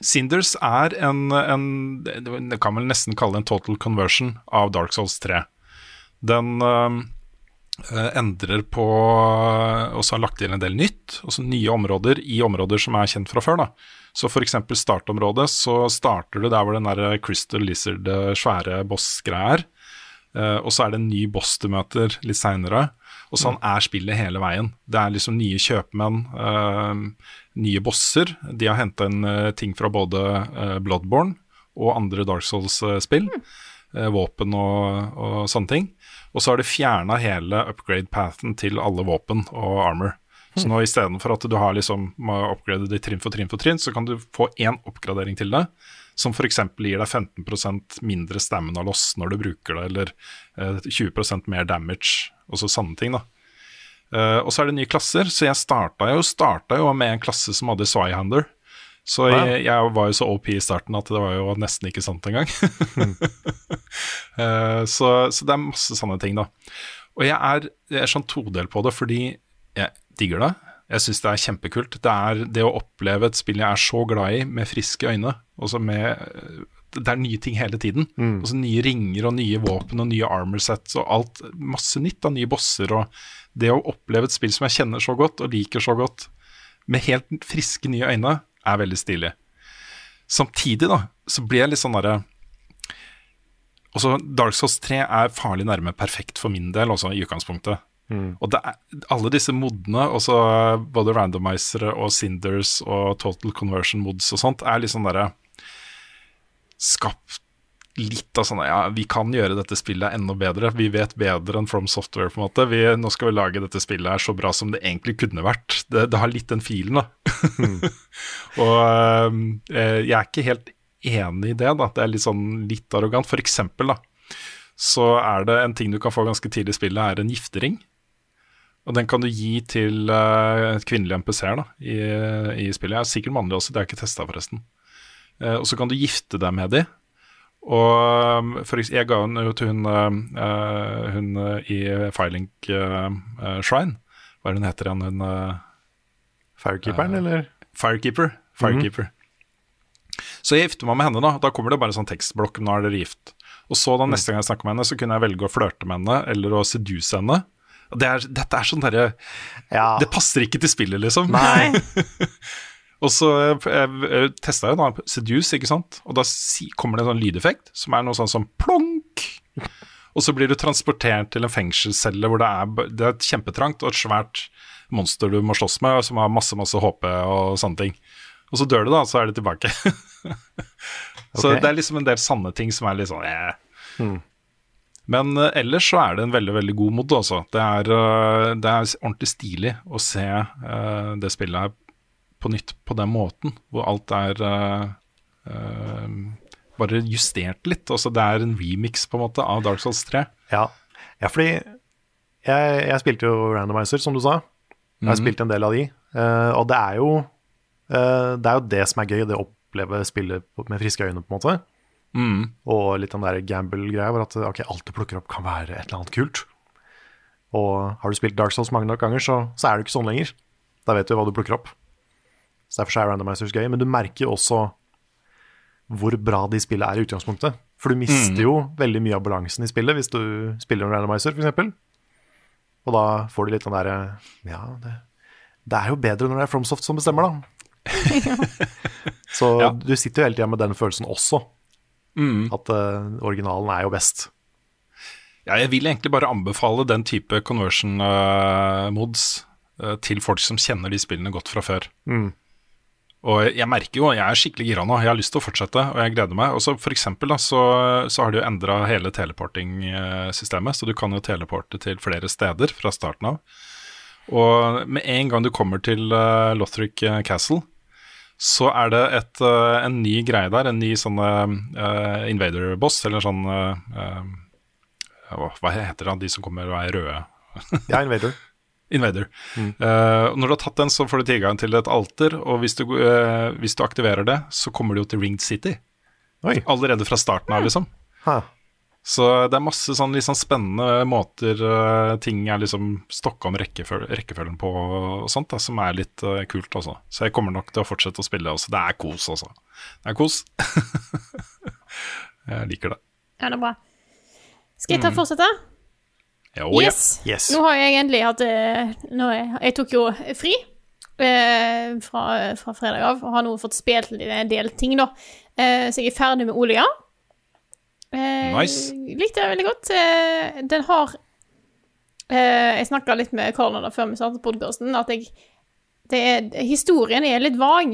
Cinders er en, en Det kan vel nesten kalle en total conversion av Dark Souls 3. Den eh, eh, endrer på Og så har lagt inn en del nytt. også nye områder i områder som er kjent fra før. da Så f.eks. startområdet, så starter du der hvor den der Crystal Lizard, eh, svære boss-greia er. Eh, og så er det en ny boss du møter litt seinere. Og sånn er spillet hele veien. Det er liksom nye kjøpmenn, eh, nye bosser. De har henta inn eh, ting fra både eh, Bloodborne og andre Dark Souls-spill. eh, våpen og, og sånne ting. Og så har de fjerna hele upgrade-pathen til alle våpen og armor. Så nå istedenfor at du har liksom må upgrade det trinn for trinn for trinn, så kan du få én oppgradering til det, som f.eks. gir deg 15% mindre stamina loss når du bruker det, eller eh, 20% mer damage, og så ting, da. Uh, og så er det nye klasser, så jeg starta jo, starta jo med en klasse som hadde Swyhander. Så Wow. jeg, jeg var jo så OP i starten at det var jo nesten ikke sant engang. uh, så, så det er masse sanne ting, da. Og jeg er, jeg er sånn todel på det, fordi jeg digger det. Jeg syns det er kjempekult. Det er det å oppleve et spill jeg er så glad i, med friske øyne. Også med, det er nye ting hele tiden. Også nye ringer og nye våpen og nye armor sets og alt. Masse nytt av nye bosser. Og det å oppleve et spill som jeg kjenner så godt og liker så godt, med helt friske nye øyne, er veldig stilig. Samtidig da, så blir jeg litt sånn derre også Dark Souls 3 er farlig nærme perfekt for min del, også i utgangspunktet. Og det er, alle disse modene, også både randomizere og Cinders og total conversion mods og sånt, er litt sånn derre Skapt litt av sånn Ja, vi kan gjøre dette spillet enda bedre. Vi vet bedre enn From Software, på en måte. Vi, nå skal vi lage dette spillet her så bra som det egentlig kunne vært. Det, det har litt den filen, da. og eh, jeg er ikke helt enig i det, da. Det er litt sånn litt arrogant. For eksempel, da, så er det en ting du kan få ganske tidlig i spillet, er en giftering. Og den kan du gi til uh, kvinnelige MPC-er i, i spillet. Er sikkert mannlig også, det har jeg ikke testa forresten. Eh, og så kan du gifte deg med de. Og um, for, eksempel jeg ga den jo til hun, eh, hun eh, i Firelink eh, eh, Shrine. Hva er hun heter igjen? Hun eh, Firekeeperen, eller? Firekeeper. Firekeeper. Så jeg gifter meg med henne, da. Da kommer det bare en sånn tekstblokk. Nå er dere gift. Og så da neste gang jeg snakker med henne, så kunne jeg velge å flørte med henne eller å seduse henne. Det er, dette er sånn derre Ja. Det passer ikke til spillet, liksom. Nei. Og så uh, testa jeg da Seduce, ikke sant. Og da kommer det en sånn lydeffekt som er noe sånn som plonk. Og så blir du transportert til en fengselscelle hvor det er, det er et kjempetrangt og et svært monster du må slåss med, som har masse masse HP og sånne ting. Og så dør du, da, så er det tilbake. så okay. det er liksom en del sanne ting som er litt sånn eh. Men uh, ellers så er det en veldig veldig god mod. Altså. Det, er, uh, det er ordentlig stilig å se uh, det spillet her på nytt på den måten, hvor alt er uh, bare justert litt. Også det er en remix på en måte av Dark Souls 3. Ja, ja fordi jeg, jeg spilte jo Randomizer, som du sa. Jeg har spilt en del av de. Uh, og det er jo uh, Det er jo det som er gøy, det å oppleve spillet med friske øyne, på en måte. Mm. Og litt den der gamble-greia hvor at okay, alt du plukker opp kan være et eller annet kult. Og har du spilt Dark Souls mange nok ganger, så, så er det ikke sånn lenger. Da vet du hva du plukker opp. Så Derfor er randomizers gøy. Men du merker jo også hvor bra de spillene er i utgangspunktet. For du mister jo veldig mye av balansen i spillet hvis du spiller en randomizer, f.eks. Og da får du litt den derre Ja, det, det er jo bedre når det er Fromsoft som bestemmer, da. så Ja. du sitter jo hele tida med den følelsen også. Mm. At uh, originalen er jo best. Ja, jeg vil egentlig bare anbefale den type conversion uh, mods uh, til folk som kjenner de spillene godt fra før. Mm. Og jeg merker jo, jeg er skikkelig gira nå, jeg har lyst til å fortsette, og jeg gleder meg. Og så for eksempel da, så, så har de jo endra hele teleporting-systemet, så du kan jo teleporte til flere steder fra starten av. Og med en gang du kommer til uh, Lothric eh, Castle, så er det et, uh, en ny greie der, en ny sånn uh, invader-boss, eller sånn uh, Hva heter det, de som kommer og er røde? Ja, Invader. Invader. Mm. Uh, når du har tatt den, så får du tilgang til et alter, og hvis du, uh, hvis du aktiverer det, så kommer du jo til Ringed City. Oi. Allerede fra starten av, liksom. Ha. Så det er masse sånn sånn spennende måter uh, ting er liksom stokka om rekkeføl rekkefølgen på og sånt, da, som er litt kult, altså. Så jeg kommer nok til å fortsette å spille også. Det er kos, altså. Det er kos. jeg liker det. Ja, det er bra. Skal jeg ta fortsette? Jo, Yes. Yes. Nå har jeg endelig hatt eh, nå jeg, jeg tok jo fri eh, fra, fra fredag av og har nå fått spilt en del ting, da. Eh, så jeg er ferdig med Olia. Eh, Nice. Likte det veldig godt. Eh, den har eh, Jeg snakka litt med Karl før vi startet podkasten, at jeg det er, Historien er litt vag.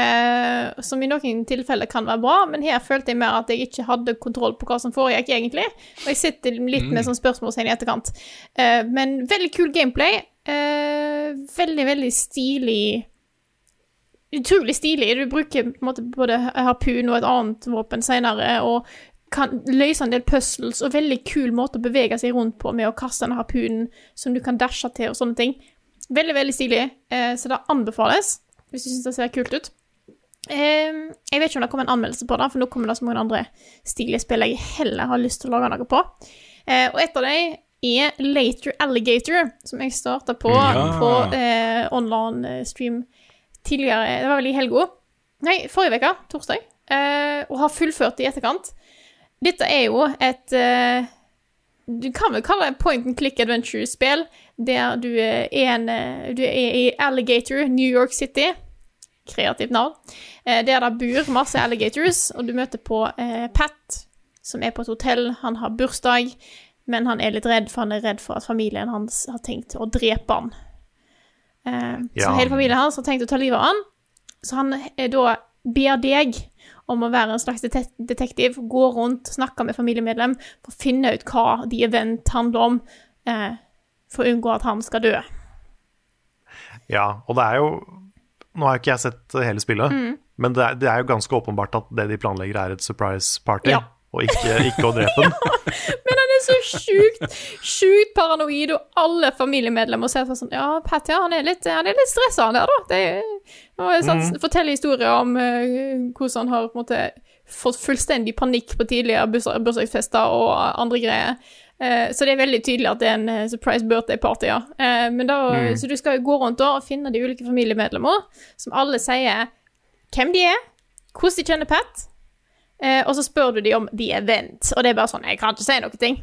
Eh, som i noen tilfeller kan være bra, men her følte jeg mer at jeg ikke hadde kontroll på hva som foregikk, egentlig. Og jeg sitter litt med sånn spørsmålstegn i etterkant. Eh, men veldig kul gameplay. Eh, veldig, veldig stilig Utrolig stilig. Du bruker på en måte både harpun og et annet våpen senere, og kan løse en del puzzles, og veldig kul måte å bevege seg rundt på med å kaste den harpunen som du kan dashe til og sånne ting. Veldig, veldig stilig, eh, så det anbefales hvis du syns det ser kult ut. Eh, jeg vet ikke om det kommer en anmeldelse på det, for nå kommer det så mange andre stilige spill jeg heller har lyst til å lage noe på. Eh, og et av dem er Later Alligator, som jeg starta på Ja. på eh, online eh, stream tidligere Det var vel i helga. Nei, forrige uke, torsdag. Eh, og har fullført i etterkant. Dette er jo et eh, Du kan vel kalle det point and click adventure-spill, der du er, en, eh, du er i Alligator, New York City. Kreativt navn. Eh, der det bor masse alligators, og du møter på eh, Pat, som er på et hotell. Han har bursdag, men han er litt redd, for han er redd for at familien hans har tenkt å drepe han. Eh, Så hele familien hans har tenkt å ta livet av han. Så han er da ber deg om å være en slags detektiv, gå rundt, snakke med familiemedlem for å finne ut hva de Event handler om, eh, for å unngå at han skal dø. Ja, og det er jo Nå har jo ikke jeg sett hele spillet, Mm. men det er, det er jo ganske åpenbart at det de planlegger, er et surprise party, Ja. og ikke, ikke å drepe den. ja, Men han er så sjukt, sjukt paranoid, og alle familiemedlemmer ser sånn Ja, Patty, han er litt, han er litt stressa, han der, da. Det og jeg satt, forteller historier om uh, hvordan han har på en måte fått fullstendig panikk på tidligere bursdag- bursdagsfester og andre greier. Eh, så det er veldig tydelig at det er en eh, surprise birthday party, ja. Eh, men da, Så du skal gå rundt da og finne de ulike familiemedlemmer, som alle sier hvem de er, hvordan de kjenner Pat, Eh, og så spør du de om the event, og det er bare sånn Jeg kan ikke si noen ting.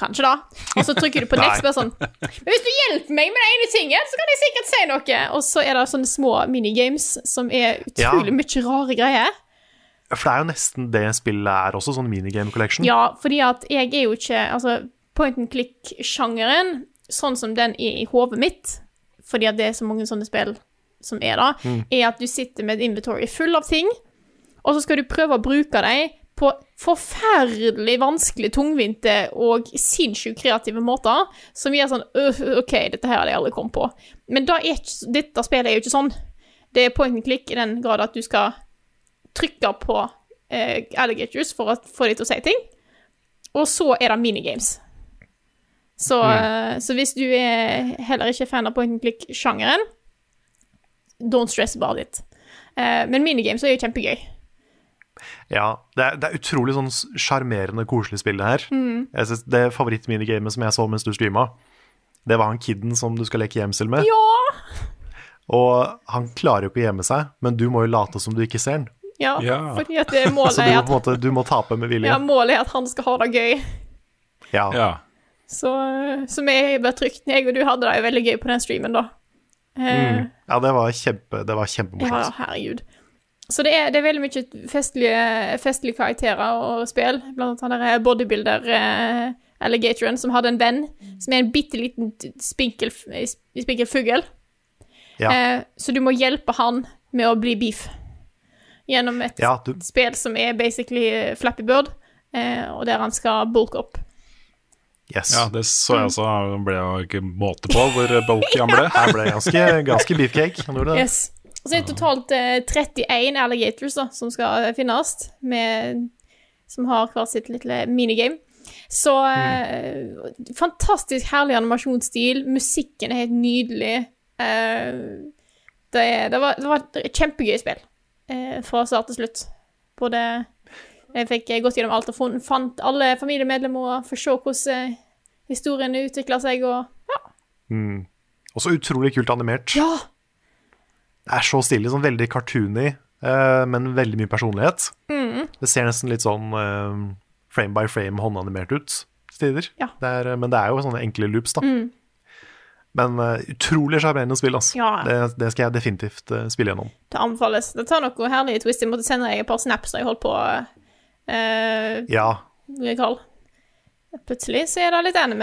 Kanskje da. Og så trykker du på next, bare sånn Men hvis du hjelper meg med den ene tingen, så kan jeg sikkert si noe. Og så er det sånne små minigames som er utrolig Ja. mye rare greier. For det er jo nesten det spillet er også, sånn minigame collection. Ja, fordi at jeg er jo ikke Altså, point and click-sjangeren, sånn som den er i hodet mitt, fordi at det er så mange sånne spill som er da, er at du sitter med et inventory full av ting, og så skal du prøve å bruke dem på forferdelig vanskelig, tungvinte og sinnssykt kreative måter, som gjør sånn «Øh, OK, dette her hadde jeg aldri kommet på. Men ikke, dette spillet er jo ikke sånn. Det er point and click i den grad at du skal trykke på eh, alligators for å få dem til å si ting, og så er det minigames. Så, mm. så hvis du er heller ikke fan av point and click-sjangeren, don't stress about it. Eh, men minigames er jo kjempegøy. Ja, det er, det er utrolig sånn sjarmerende, koselig spill, det her. Jeg synes det favorittminigamet som jeg så mens du streama, det var han kiden som du skal leke gjemsel med. Ja! Og han klarer jo ikke å gjemme seg, men du må jo late som du ikke ser han. Ja, Ja. fordi at det målet er at, Så du, måte, du må tape med vilje. ja, målet er at han skal ha det gøy. Ja. Ja. Så, så vi ble trygt. Jeg og du hadde det jo veldig gøy på den streamen, da. Mm. ja, det var, kjempe, det var Ja, herregud. Så det er, det er veldig mye festlige, festlige karakterer og spill. Blant annet han der bodybuilder eh, alligatoren som hadde en venn som er en bitte liten spinkel, spinkel fugl. Ja. Eh, så du må hjelpe han med å bli beef. Gjennom et Ja, du, spill som er basically eh, Flappy Bird, eh, og der han skal bulke opp. yes. ja, det så jeg også. Det ble jo ikke måte på hvor bulky han ble. Han ble ganske, ganske beefcake. Han gjorde det. Yes. Og så er det totalt eh, 31 alligators da, som skal eh, finnes, med, som har hvert sitt lille minigame. Så eh, fantastisk herlig animasjonsstil. Musikken er helt nydelig. Eh, det, det, var, det var et kjempegøy spill eh, fra start til slutt. Både Jeg fikk gått gjennom alt og fant alle familiemedlemmer og få se hvordan eh, historien utvikla seg, og ja. Mm. Også utrolig kult animert. ja. Det er så stilig, sånn veldig cartoony, eh, men veldig mye personlighet. Mm. Det ser nesten litt sånn eh, frame by frame håndanimert ut til tider. Ja. Men det er jo sånne enkle loops, da. Men uh, utrolig sjarmerende spill, altså. Ja. Det, det skal jeg definitivt uh, spille gjennom. Det anbefales. Det tar noe herlig twist. Jeg måtte sende deg et par snaps da jeg holdt på uh, Ja, Karl. Plutselig så er det litt enig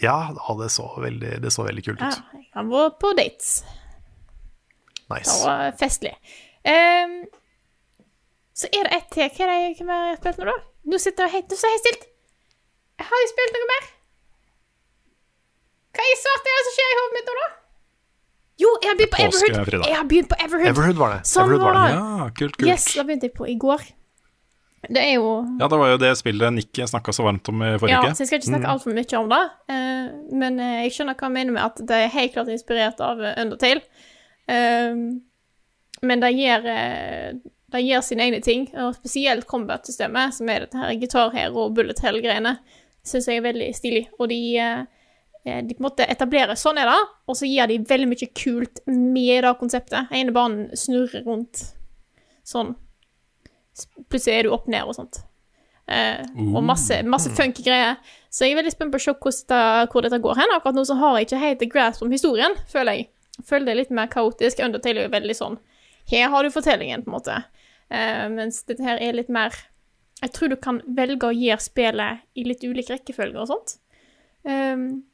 ja ja, det, så veldig, det så veldig kult Ja, ut. jeg kan gå på dates. Det Nice. var festlig. Um, så er det ett til. Hva er det jeg har spilt nå, da? Nå sitter jeg helt, helt stilt. Har jeg spilt noe mer. Hva i svart er det som skjer i hodet mitt nå, da? Jo, jeg har begynt på Påske, Everhood. Jeg har begynt på Everhood. Everhood var det. Sånn Everhood var det. Ja, kult, kult. Yes, da begynte jeg på i går. Det er jo Ja, det var jo det spillet Nikki snakka så varmt om i forrige Ja, uke. så jeg skal ikke snakke altfor mye om det. eh, men eh, jeg skjønner hva han mener med at det er helt klart inspirert av eh, Undertale. Eh, men det gjør, det gjør sine egne ting, og spesielt combat-systemet, som er dette her Guitar Hero og Bullet Hell-greiene, syns jeg er veldig stilig. Og de, de på en måte etablerer sånn er det, og så gir de veldig mye kult med det konseptet. Den ene banen snurrer rundt sånn. Plutselig er du opp ned og sånt. Eh, og masse, masse funky greier. Så jeg er veldig spent på å se hvordan hvor dette går hen. Akkurat nå så har jeg ikke helt grasp om historien, føler jeg. Føler det litt mer kaotisk. Undertale er jo veldig sånn Her har du fortellingen, på en måte. Eh, mens dette her er litt mer Jeg tror du kan velge å gjøre spillet i litt ulik rekkefølge og sånt. Um,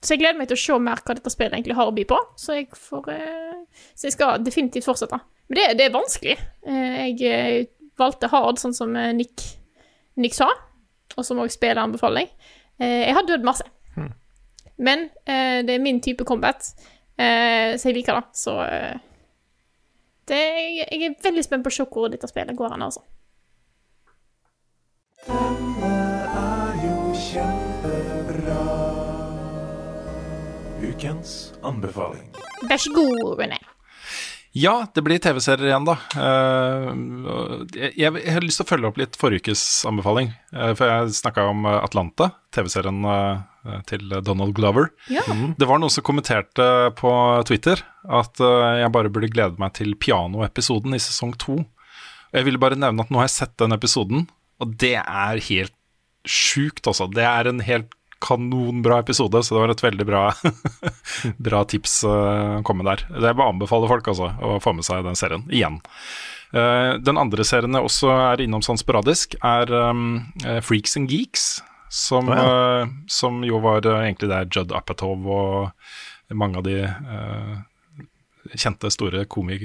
så jeg gleder meg til å se mer hva dette spillet egentlig har å by på. Så jeg, får, eh, så jeg skal definitivt fortsette. Men det, det er vanskelig. Eh, jeg eh, valgte hard, sånn som Nick, Nick sa, og som også spillet anbefaler jeg. Eh, jeg har dødd masse. Men eh, det er min type combat, eh, så jeg liker det. Så eh, det, jeg, er veldig spent på å se hvor dette spillet går hen, altså. Ukens anbefaling. Vær så god, René. Ja, det blir TV-serier igjen, da. Eh, jeg, har lyst til å følge opp litt forrige ukes anbefaling. eh, for jeg snakka om eh, Atlanta, TV-serien til Donald Glover. Ja. Det var noen som kommenterte på Twitter at jeg bare burde glede meg til pianoepisoden i sesong to. Og Jeg ville bare nevne at nå har jeg sett den episoden, og det er helt sjukt, altså. Det er en helt kanonbra episode, så det var et veldig bra, bra tips eh, å komme der. Jeg bare anbefaler folk altså, å få med seg den serien igjen. Eh, den andre serien jeg også er innom sånn sporadisk, er um, eh, Freaks and Geeks. Som, Å, ja. som jo var egentlig der Judd Apatow og mange av de kjente, store komi,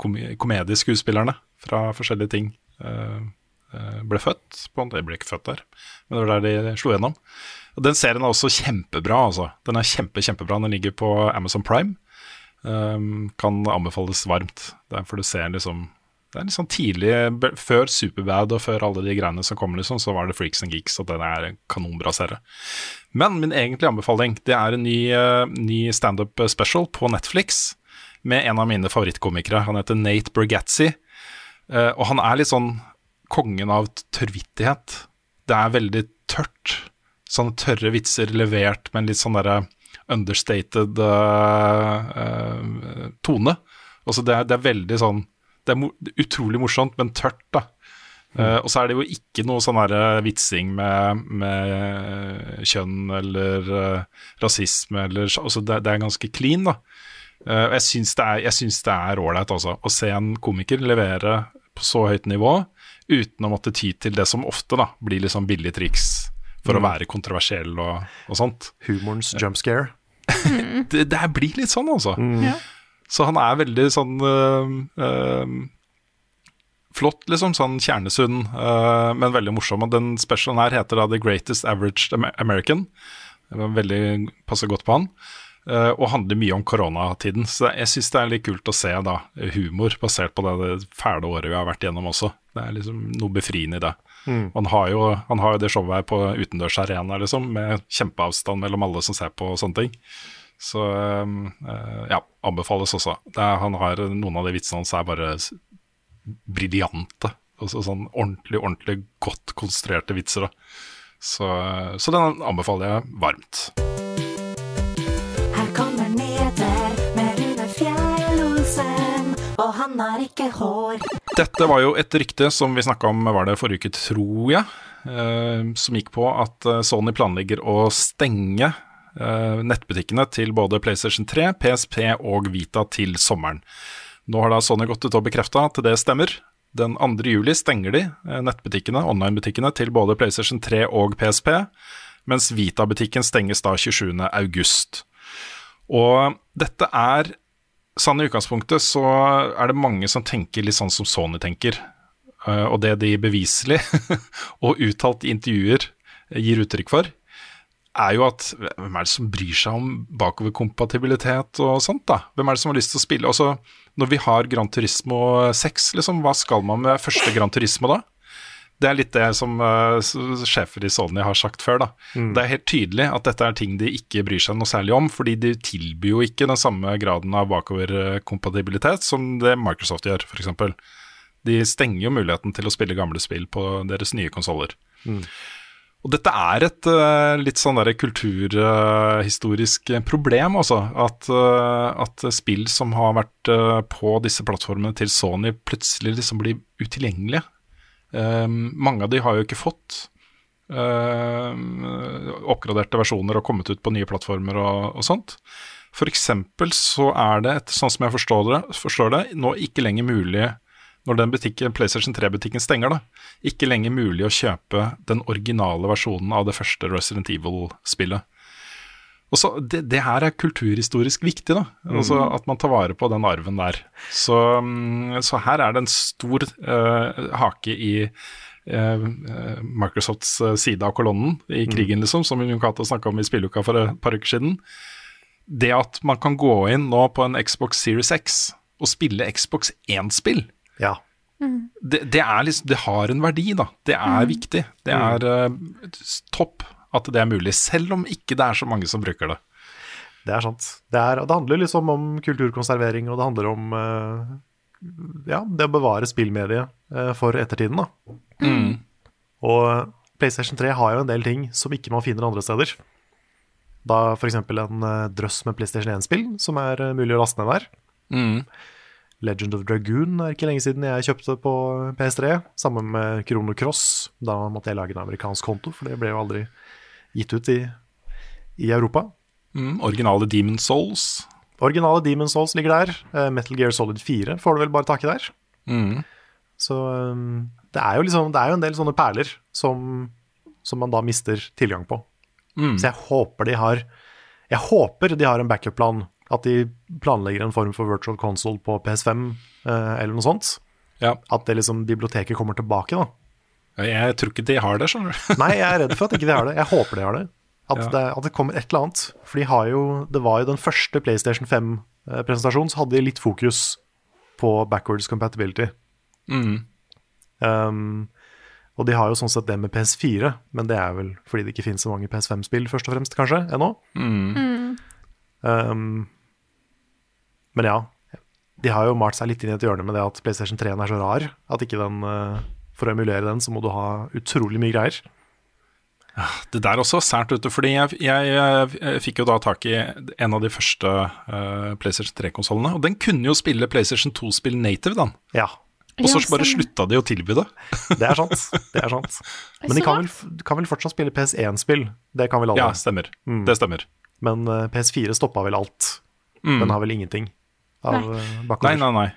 komi, komedieskuespillerne fra forskjellige ting eh, ble født. På, de ble ikke født der, men det var der de slo gjennom. Og Den serien er også kjempebra. altså. Den er kjempe, kjempebra. Den ligger på Amazon Prime. Um, kan anbefales varmt. Derfor du ser liksom Det er litt sånn tidlig, før Superbad og før alle de greiene som kommer, liksom, så var det Freaks and Geeks, og den er en kanonbra serie. Men min egentlige anbefaling det er en ny, uh, ny standup special på Netflix med en av mine favorittkomikere. Han heter Nate Bergatzi. uh, og han er litt sånn kongen av tørrvittighet. Det er veldig tørt. Sånne tørre vitser levert med en litt sånn derre understated uh, uh, tone. Altså det er, det er veldig sånn Det er mo utrolig morsomt, men tørt, da. Eh, og så er det jo ikke noe sånn her vitsing med, med kjønn eller rasisme eller altså det, det er ganske clean, da. Jeg syns det er- ålreit, altså. Å se en komiker levere på så høyt nivå uten å måtte ty til det som ofte da blir liksom sånn billig triks for å være kontroversiell og, og sånt. Humorens jump scare. Det, det her blir litt sånn, altså. Ja. Så han er veldig sånn øh, øh, flott, liksom. Sånn kjernesunn, øh, men veldig morsom. Og den specialen her heter da The Greatest Average American. Det var veldig passer godt på han. Uh, og handler mye om koronatiden. Så jeg syns det er litt kult å se da humor basert på det, det fæle året vi har vært gjennom også. Det er liksom noe befriende i det. Og Han, har jo, han har jo det showet her på utendørsarena, liksom, med kjempeavstand mellom alle som ser på og sånne ting. Så øh, ja, anbefales også. Er, han har Noen av de vitsene hans er bare briljante. Altså sånn ordentlig, ordentlig godt konstruerte vitser. Da. Så, så den anbefaler jeg varmt. Han har ikke hår. Dette var jo et rykte som vi snakka om var det forrige uke, tror jeg. eh, som gikk på at eh, Sony planlegger å stenge eh, nettbutikkene til både PlayStation 3, PSP og Vita til sommeren. Nå har da Sony gått ut og bekrefta at det stemmer. Den 2. juli stenger de nettbutikkene, online-butikkene, til både PlayStation 3 og PSP, mens Vita-butikken stenges da 27. august. Og dette er Sånn i utgangspunktet så er det mange som tenker litt sånn som Sony tenker. Eh, og det de beviselig og uttalt i intervjuer gir uttrykk for, er jo at hvem er det som bryr seg om bakoverkompatibilitet og sånt, da? Hvem er det som har lyst til å spille? Også når vi har Gran Turismo 6, liksom, hva skal man med første Gran Turismo da? Det er litt det som uh, sjefer i Sony har sagt før. da. Det er helt tydelig at dette er ting de ikke bryr seg noe særlig om, fordi de tilbyr jo ikke den samme graden av bakoverkompatibilitet som det Microsoft gjør, f.eks. De stenger jo muligheten til å spille gamle spill på deres nye konsoller. Og dette er et uh, litt sånn der kulturhistorisk problem, altså. At, uh, at spill som har vært på disse plattformene til Sony, plutselig liksom blir utilgjengelige. Eh, mange av de har jo ikke fått eh, oppgraderte versjoner og kommet ut på nye plattformer og, og sånt. For eksempel så er det, et, sånn som jeg forstår det, forstår det, nå ikke lenger mulig når den butikken, PlayStation 3-butikken stenger, da, ikke lenger mulig å kjøpe den originale versjonen av det første Resident Evil-spillet. Og så, det, det her er kulturhistorisk viktig, da. Altså At man tar vare på den arven der. Så, mm, så her er det en stor uh, hake i eh, Microsofts side av kolonnen i krigen, liksom, som Junkato snakka om i spilluka for et par uker siden. Det at man kan gå inn nå på en Xbox Series X og spille Xbox 1-spill, Ja. det, det, er liksom, det har en verdi, da. Det er viktig. Det er uh, topp at det er mulig, selv om ikke det er så mange som bruker det. Det er sant. Det, er, det handler liksom om kulturkonservering, og det handler om eh, ja, det å bevare spillmediet eh, for ettertiden. Da. Og PlayStation 3 har jo en del ting som ikke man finner andre steder. Da f.eks. en eh, drøss med PlayStation 1-spill som er mulig å laste ned der. Legend of Dragoon er ikke lenge siden jeg kjøpte på PS3, sammen med Krono Cross. Da måtte jeg lage en amerikansk konto, for det ble jo aldri gitt ut i, i Europa. Mm, originale Demon Souls. Originale Demon Souls ligger der. Eh, Metal Gear Solid 4 får du vel bare tak i der. Så um, det er jo liksom Det er jo en del sånne perler som, som man da mister tilgang på. Så jeg håper de har Jeg håper de har en backup-plan At de planlegger en form for virtual console på PS5 eh, eller noe sånt. Ja. At det liksom biblioteket kommer tilbake, da. Jeg tror ikke de har det, skjønner du. Nei, jeg er redd for at ikke de har det. Jeg håper de har det. At, Ja. det, at det kommer et eller annet. For de har jo Det var jo den første PlayStation 5-presentasjonen, så hadde de litt fokus på backwards compatibility. Mm. Um, og de har jo sånn sett det med PS4, men det er vel fordi det ikke finnes så mange PS5-spill, først og fremst, kanskje, ennå. Mm. Um, men ja, de har jo malt seg litt inn i et hjørne med det at PlayStation 3 er så rar at ikke den eh, For å emulere den, så må du ha utrolig mye greier. Det der også er sært ute, fordi jeg, jeg, jeg fikk jo da tak i en av de første uh, PlayStation 3-konsollene, og den kunne jo spille PlayStation 2-spill native, da. Ja, Og så Ja, bare slutta de å tilby det. det er sant. Det er sant. Men de kan vel, kan vel fortsatt spille PS1-spill. Det kan vel alle. Ja, stemmer. Det stemmer. Men uh, PS4 stoppa vel alt. Mm. Den har vel ingenting av Nei. eh, Nei, nei, nei.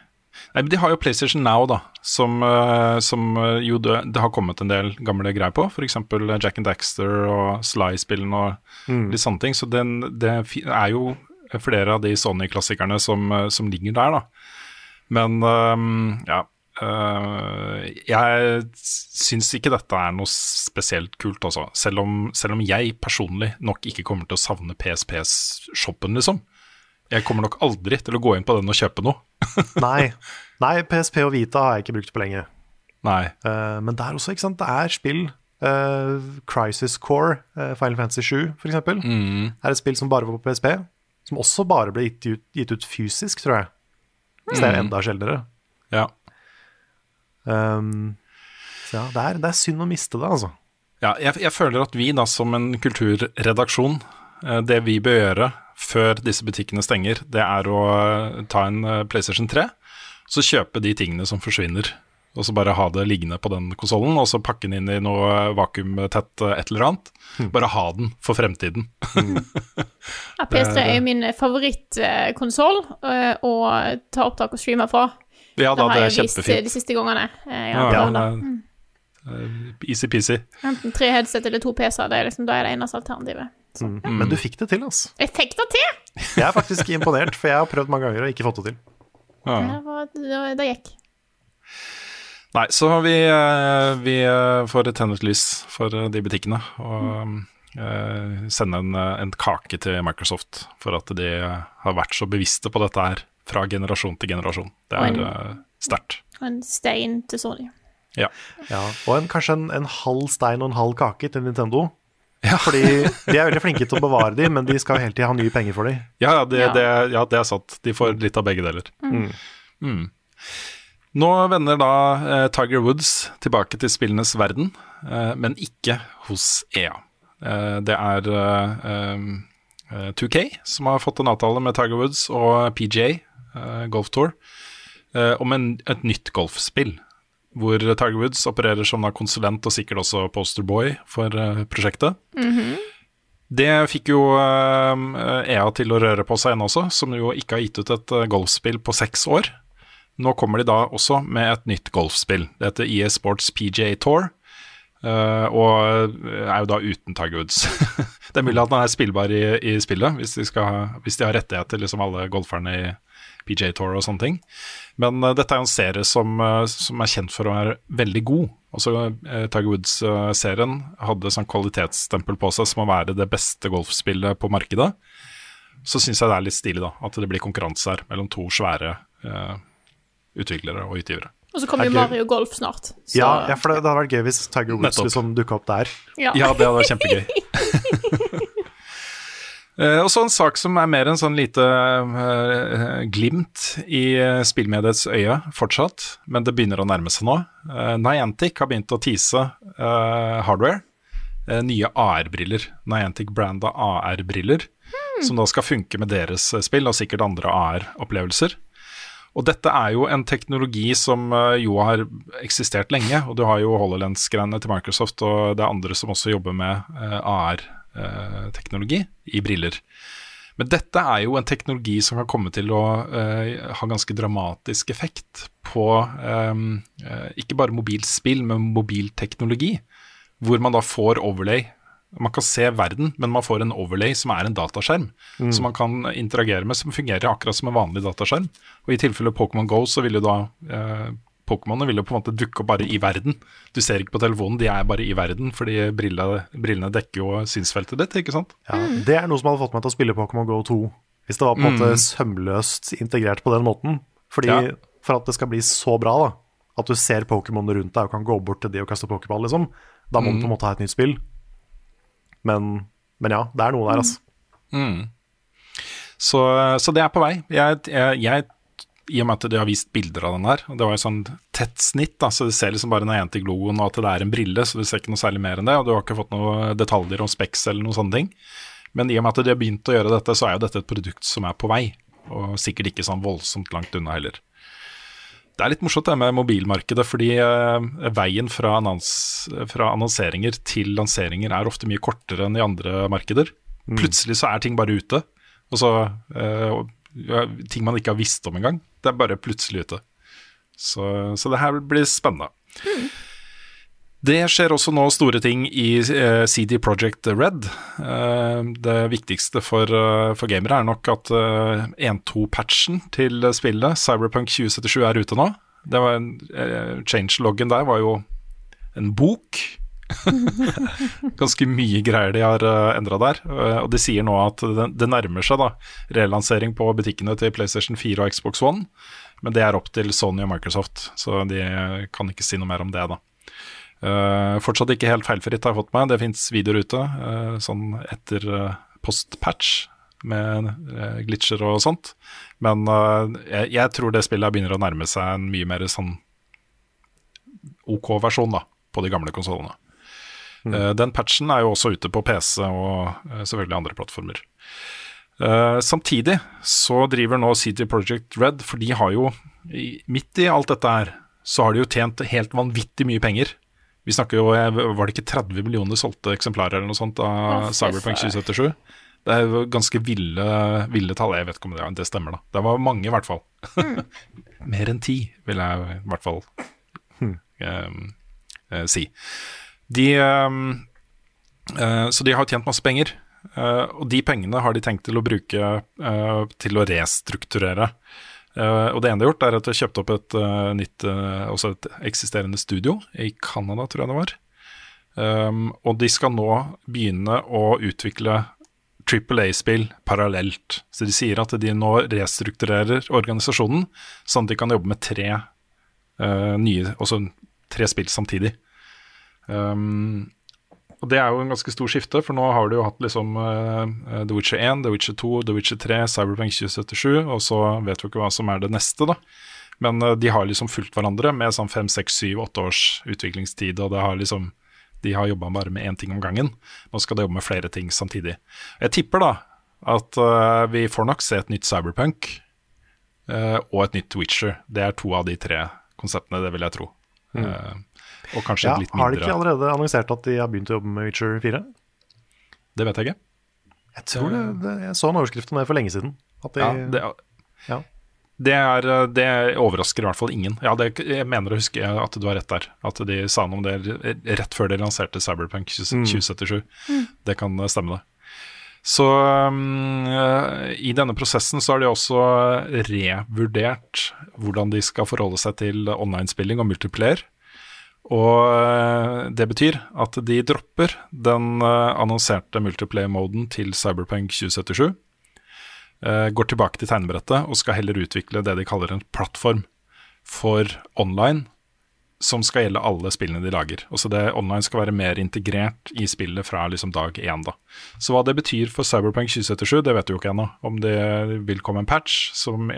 Nei, men De har jo PlayStation Now, da, som, eh, som eh, jo det, det har kommet en del gamle greier på. F.eks. Jack and Daxter og Sly-spillene og litt sånne ting. Så den, det er jo flere av de Sony-klassikerne som, eh, som ligger der, da. Men um, ja. Uh, jeg syns ikke dette er noe spesielt kult, altså. Selv om, selv om jeg personlig nok ikke kommer til å savne PSPs-shoppen, liksom. Jeg kommer nok aldri til å gå inn på den og kjøpe noe. Nei. nei, PSP og Vita har jeg ikke brukt på lenge. Nei. Uh, men der også, ikke sant, det er spill. Uh, Crisis Core, uh, Final Fantasy 7 for eksempel, Mm. er et spill som bare var på PSP. Som også bare ble gitt ut, gitt ut fysisk, tror jeg. Så det er enda sjeldnere. Ja. Um, så ja, det er, det er synd å miste det, altså. ja jeg, jeg føler at vi da som en kulturredaksjon, det vi bør gjøre før disse butikkene stenger, det er å eh, ta en eh, PlayStation 3, så kjøpe de tingene som forsvinner. Og så bare ha det liggende på den konsollen, og så pakke den inn i noe vakuumtett eh, et eller annet. Bare ha den for fremtiden. Ja, PS3 er jo min favorittkonsoll å ta opptak og streame fra. Ja da, det har er jeg vist de siste gangene. Ja, har ja, det. det eh, Easy-peasy. Enten tre headset eller to PC-er, det er liksom, da er det eneste alternativet. Så. Men du fikk det til, altså. Jeg fikk det til! Jeg er faktisk imponert, for jeg har prøvd mange ganger og ikke fått det til. Ja. Det, var, det, det gikk. Nei, så vi, eh, vi eh, får tenne et lys for eh, de butikkene og mm. sende en, en kake til Microsoft for at de har vært så bevisste på dette her fra generasjon til generasjon. Det er uh, sterkt. Og en stein til Sony. Ja. Ja, og en, kanskje en, en halv stein og en halv kake til Nintendo. Ja. Fordi de er veldig flinke til å bevare de, men de skal jo hele tida ha nye penger for de. Ja, ja, det, Ja. Det, ja, det er sant. De får litt av begge deler. Mm. Nå vender da eh, Tiger Woods tilbake til spillenes verden, eh, men ikke hos EA. Eh, det er eh, eh, 2K som har fått en avtale med Tiger Woods og PGA, eh, Golf Tour, eh, om en, et nytt golfspill. Hvor Tiger Woods opererer som konsulent og sikkert også posterboy for eh, prosjektet. Det fikk jo eh, EA til å røre på seg ennå også, som jo ikke har gitt ut et eh, golfspill på seks år. Nå kommer de da også med et nytt golfspill. Det heter EA Sports PGA Tour, og er jo da uten Tiger Woods. det er mulig at den er spillbar i, i spillet, hvis de, skal, hvis de har rettigheter, liksom alle golferne i PGA Tour og sånne ting. Men uh, dette er jo en serie som, uh, som er kjent for å være veldig god. Også uh, Tiger Woods-serien hadde sånn kvalitetsstempel på seg som å være det beste golfspillet på markedet. Så syns jeg det er litt stilig da, at det blir konkurranse her mellom to svære utviklere og utgivere. Og så kommer jo. Mario Golf snart. Så, Ja, ja, for det, det hadde vært gøy hvis Tiger Woods liksom dukka opp der. ja. Ja, det hadde vært kjempegøy. Eh, og så en sak som er mer en sånn lite eh, glimt i eh, spillmediets øye fortsatt, men det begynner å nærme seg nå. Niantic har begynt å tease hardware. Nye AR-briller. Niantic branda AR-briller, som da skal funke med deres spill, og sikkert andre AR-opplevelser. Og dette er jo en teknologi som jo har eksistert lenge, og du har jo HoloLens-greiene til Microsoft, og det er andre som også jobber med eh, AR-teknologi i briller. Men dette er jo en teknologi som kan komme til å uh, ha ganske dramatisk effekt på um, uh, ikke bare mobilspill, men mobilteknologi. Hvor man da får overlay Man kan se verden, men man får en overlay som er en dataskjerm. Som man kan interagere med, som fungerer akkurat som en vanlig dataskjerm. Og i tilfelle Pokémon Go, så vil jo da eh, Pokémonene vil jo på en måte dukke opp bare i verden. Du ser ikke på telefonen, de er bare i verden, fordi brillene, brillene dekker jo synsfeltet ditt, ikke sant? Ja, det er noe som hadde fått meg til å spille Pokémon Go 2. Hvis det var på en måte sømløst integrert på den måten. Fordi Ja. For at det skal bli så bra, da, at du ser Pokémon rundt deg og kan gå bort til de og kaste Pokéball, liksom, da må du på en måte ha et nytt spill. Men, men ja, det er noe der, altså. Så, så det er på vei. Jeg, jeg, jeg, I og med at de har vist bilder av den her, og det var jo sånn tett snitt, da, så du ser liksom bare Niantic-logoen og at det er en brille, så du ser ikke noe særlig mer enn det, og du har ikke fått noen detaljer om speks eller noen sånne ting. Men i og med at de har begynt å gjøre dette, så er jo dette et produkt som er på vei, og sikkert ikke sånn voldsomt langt unna heller. Det er litt morsomt det med mobilmarkedet, fordi eh, veien fra, annons, fra annonseringer til lanseringer er ofte mye kortere enn i andre markeder. Plutselig så er ting bare ute, og så ja, ting man ikke har visst om engang. Det er bare plutselig ute. Så, så det her blir spennende. Det skjer også nå store ting i eh, CD Project Red. Eh, det viktigste for, eh, for gamere er nok at eh, 1.2-patchen til spillet, Cyberpunk 2077, er ute nå. Det var en, der var jo en bok. Ganske mye greier de har uh, endra der. Eh, og de sier nå at det, nærmer seg da relansering på butikkene til PlayStation 4 og Xbox One. Men det er opp til Sony og Microsoft, så de kan ikke si noe mer om det, da. Uh, fortsatt ikke helt feilfritt har jeg fått med. Det fins videoer ute uh, sånn etter uh, post-patch med uh, glitcher og sånt. Men eh, jeg, jeg tror det spillet begynner å nærme seg en mye mer sånn OK versjon da, på de gamle konsollene. Eh, den patchen er jo også ute på PC og eh, selvfølgelig andre plattformer. Uh, samtidig så driver nå CD Project Red, for de har jo Midt i alt dette her, så har de jo tjent helt vanvittig mye penger. Vi snakker jo, Var det ikke 30 millioner solgte eksemplarer eller noe sånt av Cyberpunk 2077? Det er jo ganske ville, ville tall. Jeg vet ikke om det, det stemmer, da. Det var mange, i hvert fall. Mer enn ti, vil jeg i hvert fall um, uh, si. De eh, eh, Så de har tjent masse penger. eh, og de pengene har de tenkt til å bruke til å restrukturere. Og det ene de har gjort, er at de har kjøpt opp et nytt, også et eksisterende studio i Canada, tror jeg det var. Um, og de skal nå begynne å utvikle Triple A-spill parallelt. Så de sier at de nå restrukturerer organisasjonen, sånn at de kan jobbe med tre nye, tre spill samtidig. Um, og det er jo en ganske stor skifte, for nå har du jo hatt liksom uh, The Witcher 1, The Witcher 2, The Witcher 3, Cyberpunk 2077, og så vet du ikke hva som er det neste, da. Men uh, de har liksom fulgt hverandre med sånn fem, seks, syv, åtte års utviklingstid, og det har liksom de har jobba bare med én ting om gangen. Nå skal de jobbe med flere ting samtidig. Jeg tipper da at uh, vi får nok se et nytt Cyberpunk og et nytt Witcher. Det er to av de tre konseptene, det vil jeg tro. Eh, og kanskje Ja, litt mindre har de ikke allerede annonsert at de har begynt å jobbe med Witcher 4? Det vet jeg ikke. Jeg tror det, det Jeg så en overskrift om det for lenge siden. At de, Ja, det, ja. det, er, det overrasker i hvert fall ingen. Ja, det, jeg mener å huske at du har rett der. At de sa noe om det rett før de lanserte Cyberpunk 20- 2077. Det kan stemme, det. Så um, i denne prosessen så har de også revurdert hvordan de skal forholde seg til online-spilling og multiplayer. Og eh, det betyr at de dropper den eh, annonserte multiplayer-moden til Cyberpunk 2077 eh, går tilbake til tegnebrettet og skal heller utvikle det de kaller en plattform for online, som skal gjelde alle spillene de lager. Også det Online skal være mer integrert i spillet fra liksom dag én. Da. Så hva det betyr for Cyberpunk 2077, det vet du jo ikke ennå. Om det vil komme en patch som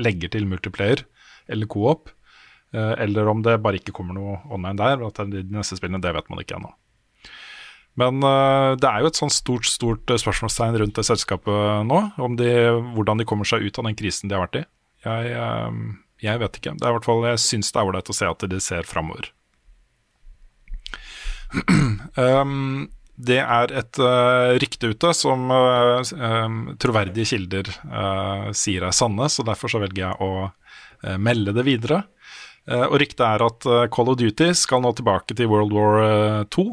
legger til multiplayer eller co-op, eller om det bare ikke kommer noe online der. At det er de neste spillene, det vet man ikke ennå. Men eh, det er jo et sånn stort stort eh, spørsmålstegn rundt det selskapet nå, om de, hvordan de kommer seg ut av den krisen de har vært i. Jeg, eh, jeg vet ikke. Det er i hvert fall, Jeg syns det er ålreit å se at de ser framover. um, det er et uh, rykte ute som uh, um, troverdige kilder uh, sier er sanne, så derfor så velger jeg å eh, melde det videre. Eh, og ryktet er at eh, Call of Duty skal nå tilbake til World War eh, 2.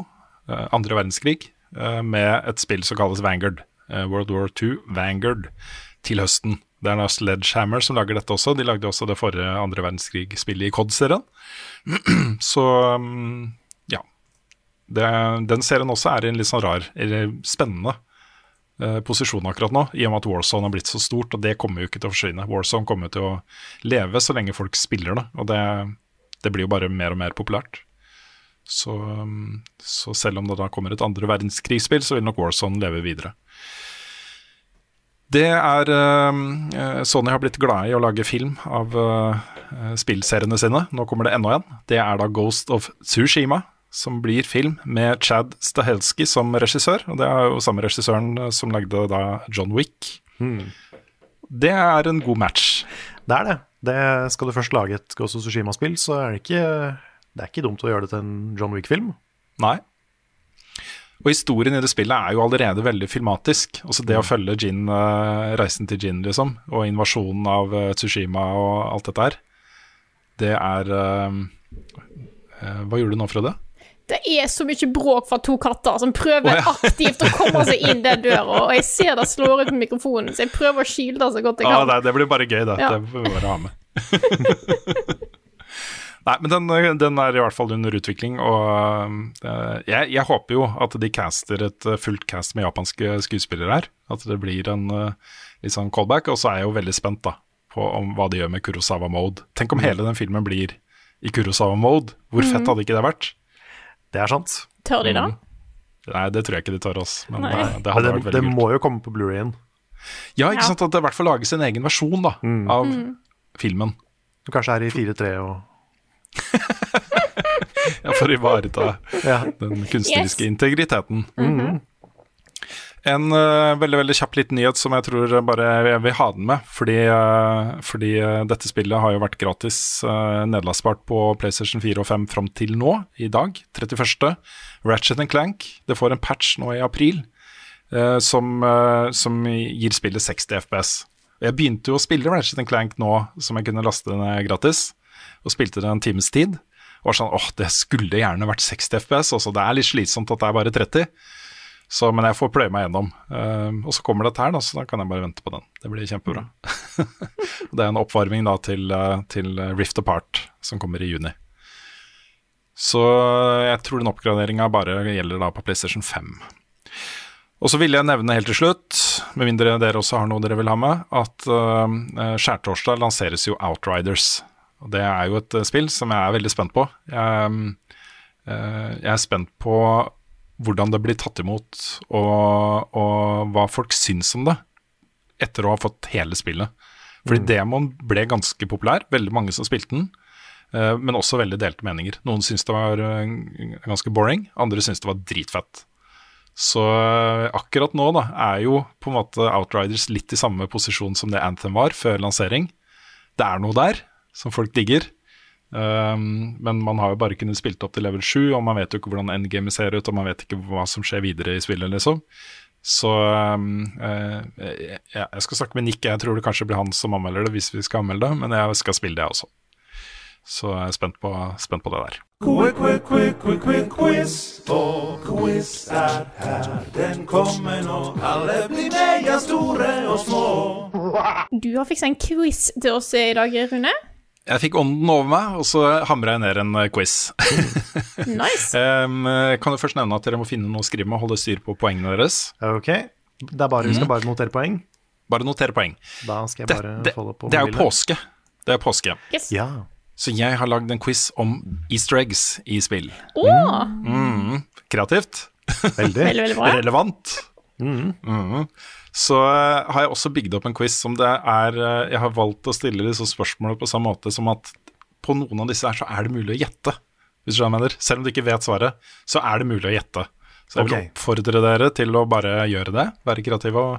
eh, andre verdenskrig med et spill som kalles Vanguard. World War II Vanguard til høsten. Det er da Sledgehammer som lager dette også. De lagde også det forrige andre verdenskrig-spillet i COD-serien. Så mm, ja. Det, den serien også er en litt sånn rar, eller spennende posisjon akkurat nå, i og med at Warzone har blitt så stort, og det kommer jo ikke til å forsvinne. Warzone kommer til å leve så lenge folk spiller det, og det, det blir jo bare mer og mer populært. Så, mm, så selv om det da kommer et andre verdenskrigsspill, så vil nok Warzone leve videre. Det er eh, Sony har blitt glad i å lage film av eh, spillseriene sine. Nå kommer det enda en. Det er da Ghost of Tsushima, som blir film med Chad Stahelski som regissør. Og det er jo samme regissøren eh, som lagde da John Wick. Det er en god match. Det er det. det. Skal du først lage et Ghost of Tsushima-spill, så er det ikke Det er ikke dumt å gjøre det til en John Wick-film. Nei. Og historien i det spillet er jo allerede veldig filmatisk. Altså det å følge Jin, eh, reisen til Jin, liksom, og invasjonen av eh, Tsushima og alt dette her, det er Hva gjorde du nå, Frode? Det er så mye bråk fra to katter som prøver oh, ja. aktivt å komme seg inn den døra, og jeg ser det slår ut med mikrofonen, så jeg prøver å skyle det så godt jeg Ah, kan. nei, det blir bare gøy, det. Ja. Det får vi bare ha med. Nei, men den, den er i hvert fall under utvikling, og uh, jeg, jeg håper jo at de caster et eh, fullt cast med japanske skuespillere her. At det blir en uh, litt sånn callback, og så er jeg jo veldig spent da på om hva de gjør med Kurosawa Mode. Tenk om hele den filmen blir i Kurosawa Mode. Hvor fett hadde ikke det vært? Det er sant. Tør de det? Nei, det tror jeg ikke de tør oss, men Nei. eh, det hadde det, vært det veldig kult. må jo komme på Blu-rayen. Ja, ikke Ja. sant, at det i hvert fall lages en egen versjon da, av filmen. Kanskje er i 4-3 og Ja, for å ivareta Ja. den kunstneriske Yes. integriteten. En uh, veldig veldig kjapp liten nyhet som jeg tror bare jeg vil ha den med. Fordi, uh, fordi eh, dette spillet har jo vært gratis nedlastbart på PlayStation 4 og 5 fram til nå, i dag, 31. Ratchet Clank. Det får en patch nå i april som, som gir spillet 60 FPS. Jeg begynte jo å spille Ratchet Clank nå som jeg kunne laste ned gratis, og spilte det en times tid. Og var sånn, åh, det skulle gjerne vært 60 FPS, også. det er litt slitsomt at det er bare 30. Så, men jeg får pløye meg gjennom. Uh, og så kommer dette her, da, så da kan jeg bare vente på den. Det blir kjempebra. det er en oppvarming da til, eh, til Rift Apart, som kommer i juni. Så jeg tror den oppgraderinga bare gjelder da på PlayStation 5. Og så ville jeg nevne helt til slutt, med mindre dere også har noe dere vil ha med, at uh, skjærtorsdag lanseres jo Outriders. Og det er jo et eh, spill som jeg er veldig spent på. Jeg, uh, jeg er spent på hvordan det blir tatt imot, og, og hva folk syns om det, etter å ha fått hele spillet. Fordi Demon ble ganske populær, veldig mange som spilte den, eh, men også veldig delte meninger. Noen syntes det var eh, ganske boring, andre syntes det var dritfett. Så eh, akkurat nå da, er jo på en måte Outriders litt i samme posisjon som det Anthem var før lansering. Det er noe der som folk digger, um, men man har jo bare kunnet spilt opp til level 7, og man vet jo ikke hvordan endgamet ser ut, og man vet ikke hva som skjer videre i spillet, liksom. Så um, uh, jeg, jeg skal snakke med Nick, jeg tror det kanskje blir han som anmelder det hvis vi skal anmelde det, men jeg skal spille det jeg også. Så jeg er spent på, spent på det der. Quick, quick, quick, quick, quick, quiz. Og quiz er her, den kommer nå. Alle blir megastore og små. Du har fiksa en quiz til oss i dag, Rune. Jeg fikk ånden over meg, og så hamra jeg ned en eh, quiz. Nice. um, kan jo først nevne at dere må finne noe å skrive med og holde styr på poengene deres. Ok. Det er bare, Vi skal bare notere poeng. Bare notere poeng. Da skal jeg Det, bare det, få det på det er jo påske. Det er påske. Yes. Ja. Så jeg har lagd en quiz om easter eggs i spill. Å, Mm, kreativt. Veldig. veldig, veldig bra. Relevant. Mhm. Så eh, har jeg også bygd opp en quiz som det er eh, Jeg har valgt å stille disse spørsmålene på samme måte som at på noen av disse her så er det mulig å gjette. Hvis du mener. Selv om du ikke vet svaret, så er det mulig å gjette. Så jeg vil oppfordre dere til å bare gjøre det. Være kreative og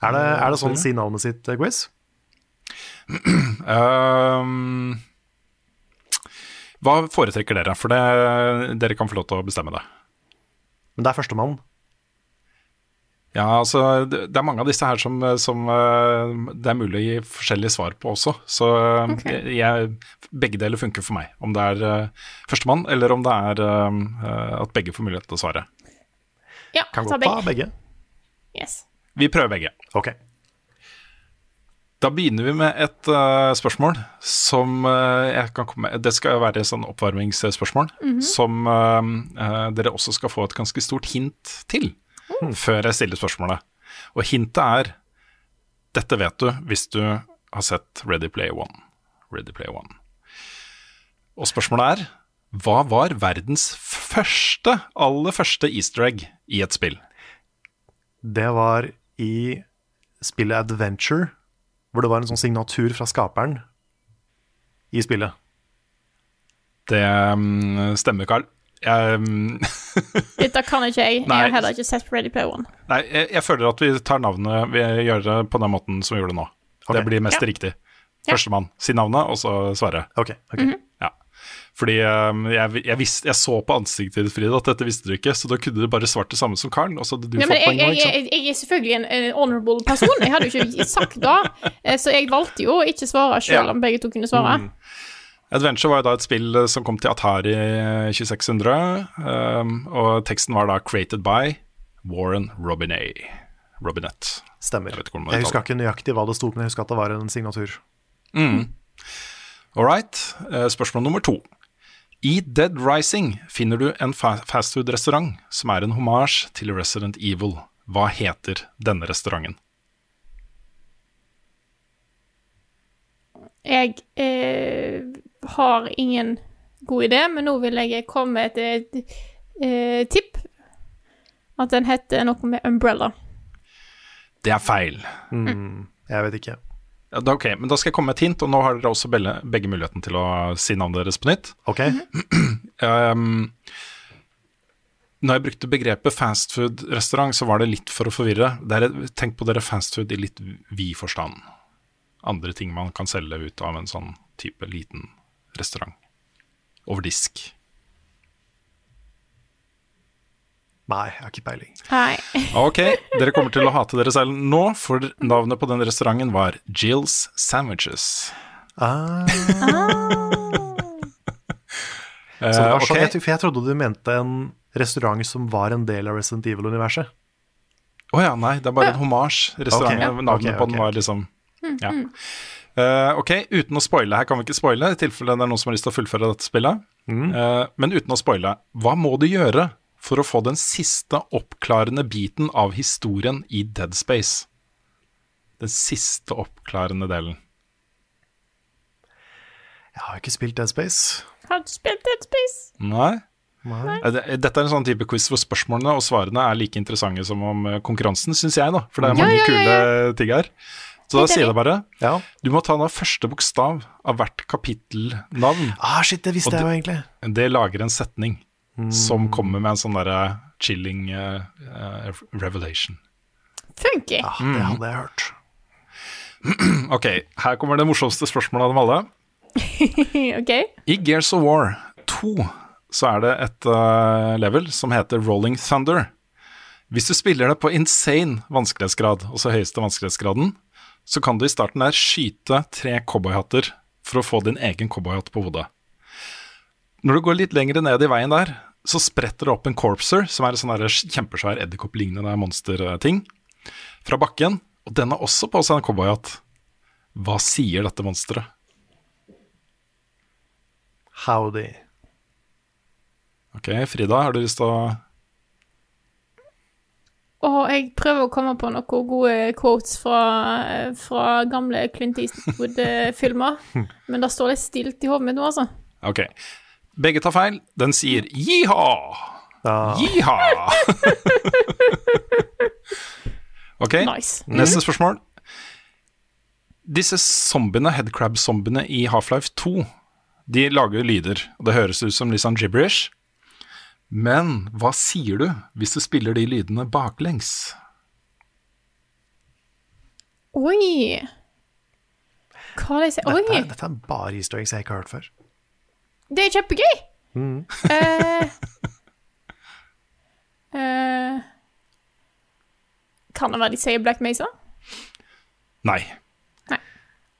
Er det, er det sånn si navnet sitt-quiz? um, Hva foretrekker dere? For det, dere kan få lov til å bestemme det. Men det er førstemann. Ja, altså det, er mange av disse her som, som eh, det er mulig å gi forskjellige svar på også. Så okay. Jeg, begge deler funker for meg. Om det er uh, førstemann, eller om det er eh, at begge får mulighet til å svare. Ja, Kan ta godt ta begge. begge. Yes. Vi prøver begge. Ok. Da begynner vi med et uh, spørsmål som uh, jeg kan komme med. Det skal være et sånn oppvarmingsspørsmål som uh, eh, dere også skal få et ganske stort hint til før jeg stiller spørsmålet. Og hintet er Dette vet du hvis du har sett Ready Player One. Ready Play One. Og spørsmålet er Hva var verdens første, aller første easter egg i et spill? Det var i spillet Adventure, hvor det var en sånn signatur fra skaperen i spillet. Det mm, stemmer, Carl. Jeg, mm, Dette kan ikke jeg. Jeg har heller ikke sett Ready Player One. Nei, jeg, jeg føler at vi tar navnet Vi gjør det på den måten som vi gjorde det nå. Okay. Det blir mest Ja. riktig. Førstemann. Si navnet, og så svare. Ok, -hmm. Ja. Fordi um, jeg, jeg, visste, jeg så på ansiktet ditt, Frida, at dette visste du ikke, så da kunne du bare svart det samme som Karen, og så hadde du Ja, fått jeg, poeng nå, ikke sant? jeg, jeg er selvfølgelig en, en honorable person. Jeg hadde jo ikke sagt det. Eh, Så jeg valgte jo å ikke svare, Ja. om begge to kunne svare. Adventure var jo da et spill eh, som kom til Atari 2600, um, og teksten var da 'created by Warren Robinet'. Robinett. Stemmer. Jeg Jeg husker ikke nøyaktig hva det sto, men jeg husker at det var en signatur. All right. Eh, Spørsmål nummer to. I Dead Rising finner du en fa fastfood-restaurant som er en homasj til Resident Evil. Hva heter denne restauranten? Jeg eh, har ingen god idé, men nå vil jeg komme med et, et, et, tipp. At den heter noe med Umbrella. Det er feil. Jeg vet ikke. Ja, da, ok, men da skal jeg komme med et hint, og nå har dere også begge, begge muligheten til å si navnet deres på nytt. Ok, Um, når jeg brukte begrepet fastfood-restaurant, så var det litt for å forvirre. Det er, tenk på dere fastfood i litt vid forstand. Andre ting man kan selge ut av en sånn type liten restaurant. Over disk. nei, jeg har ikke peiling. Nei. Ok, dere kommer til å hate dere selv nå, for navnet på den restauranten var Jill's Sandwiches. Ah, Eh, så det var sånn, jeg, for jeg trodde du mente en restaurant som var en del av Resident Evil-universet. Å ja, nei, det er bare en homasj. Restauranten, Ok, navnet okay, på den var liksom Ja. Eh, ok, uten å spoile, her kan vi ikke spoile, i tilfelle det er noen som har lyst til å fullføre dette spillet. Eh, men uten å spoile, hva må du gjøre for å få den siste oppklarende biten av historien i Dead Space? Den siste oppklarende delen. Jeg har ikke spilt Dead Space. Har du spilt Dead Space? Nei? Nei. Eh, Dette er en sånn type quiz hvor spørsmålene og svarene er like interessante som om konkurransen, syns jeg, da. For det er Ja, mange ja, ja, kule ting her. Så da sier jeg det bare. Ja. Du må ta den første bokstav av hvert kapittelnavn. Ah, shit, det visste Og jeg jo egentlig. Det lager en setning som kommer med en sånn derre chilling uh, revelation. Funky. Ja, det hadde jeg hørt. Ok, her kommer det morsomste spørsmålet av dem alle. OK. I Gears of War 2 så er det et uh, level som heter Rolling Thunder. Hvis du spiller det på insane vanskelighetsgrad, altså høyeste vanskelighetsgraden, så kan du i starten der skyte tre cowboyhatter for å få din egen cowboyhatt på hodet. Når du går litt lenger ned i veien der, så spretter det opp en corpser, som er en sånn kjempesvær edderkopplignende monsterting, fra bakken. Og den har også på seg en cowboyhatt. Hva sier dette monsteret? Howdy. Ok, Frida, har du lyst til å Og jeg prøver å komme på noen gode quotes fra, fra gamle Clint Eastwood-filmer. Men det står litt stilt i hodet mitt nå, altså. Ok. Begge tar feil. Den sier jiha! Ja. Jiha! ok, Nice. neste spørsmål. Disse zombiene, headcrab-zombiene i Half-Life 2, de lager lyder. Og det høres ut som litt sånn gibberish. Men hva sier du hvis du spiller de lydene baklengs? Oi. Hva er det jeg sier? Oi. dette er bare easter eggs jeg ikke har hørt før. Det er kjempegøy! Mm. Uh, uh, Kan det være de sier Black Mesa? Nei. Nei.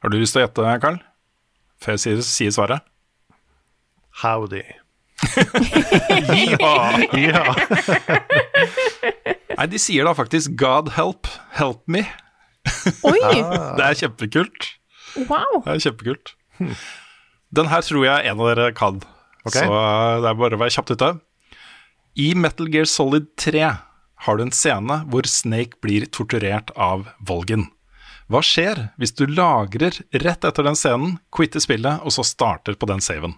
Har du lyst til å gjette, Carl? Før jeg sier, sier svaret? Howdy. Ja. Ja. Nei, de sier da faktisk 'God help, help me'. Oi! Det er kjempekult. Wow! Det er kjempekult. Den her tror jeg en av dere kan, okay. så det er bare å være kjapt ute. I Metal Gear Solid 3 har du en scene hvor Snake blir torturert av Volgen. Hva skjer hvis du lagrer rett etter den scenen, quitter spillet, og så starter på den saven?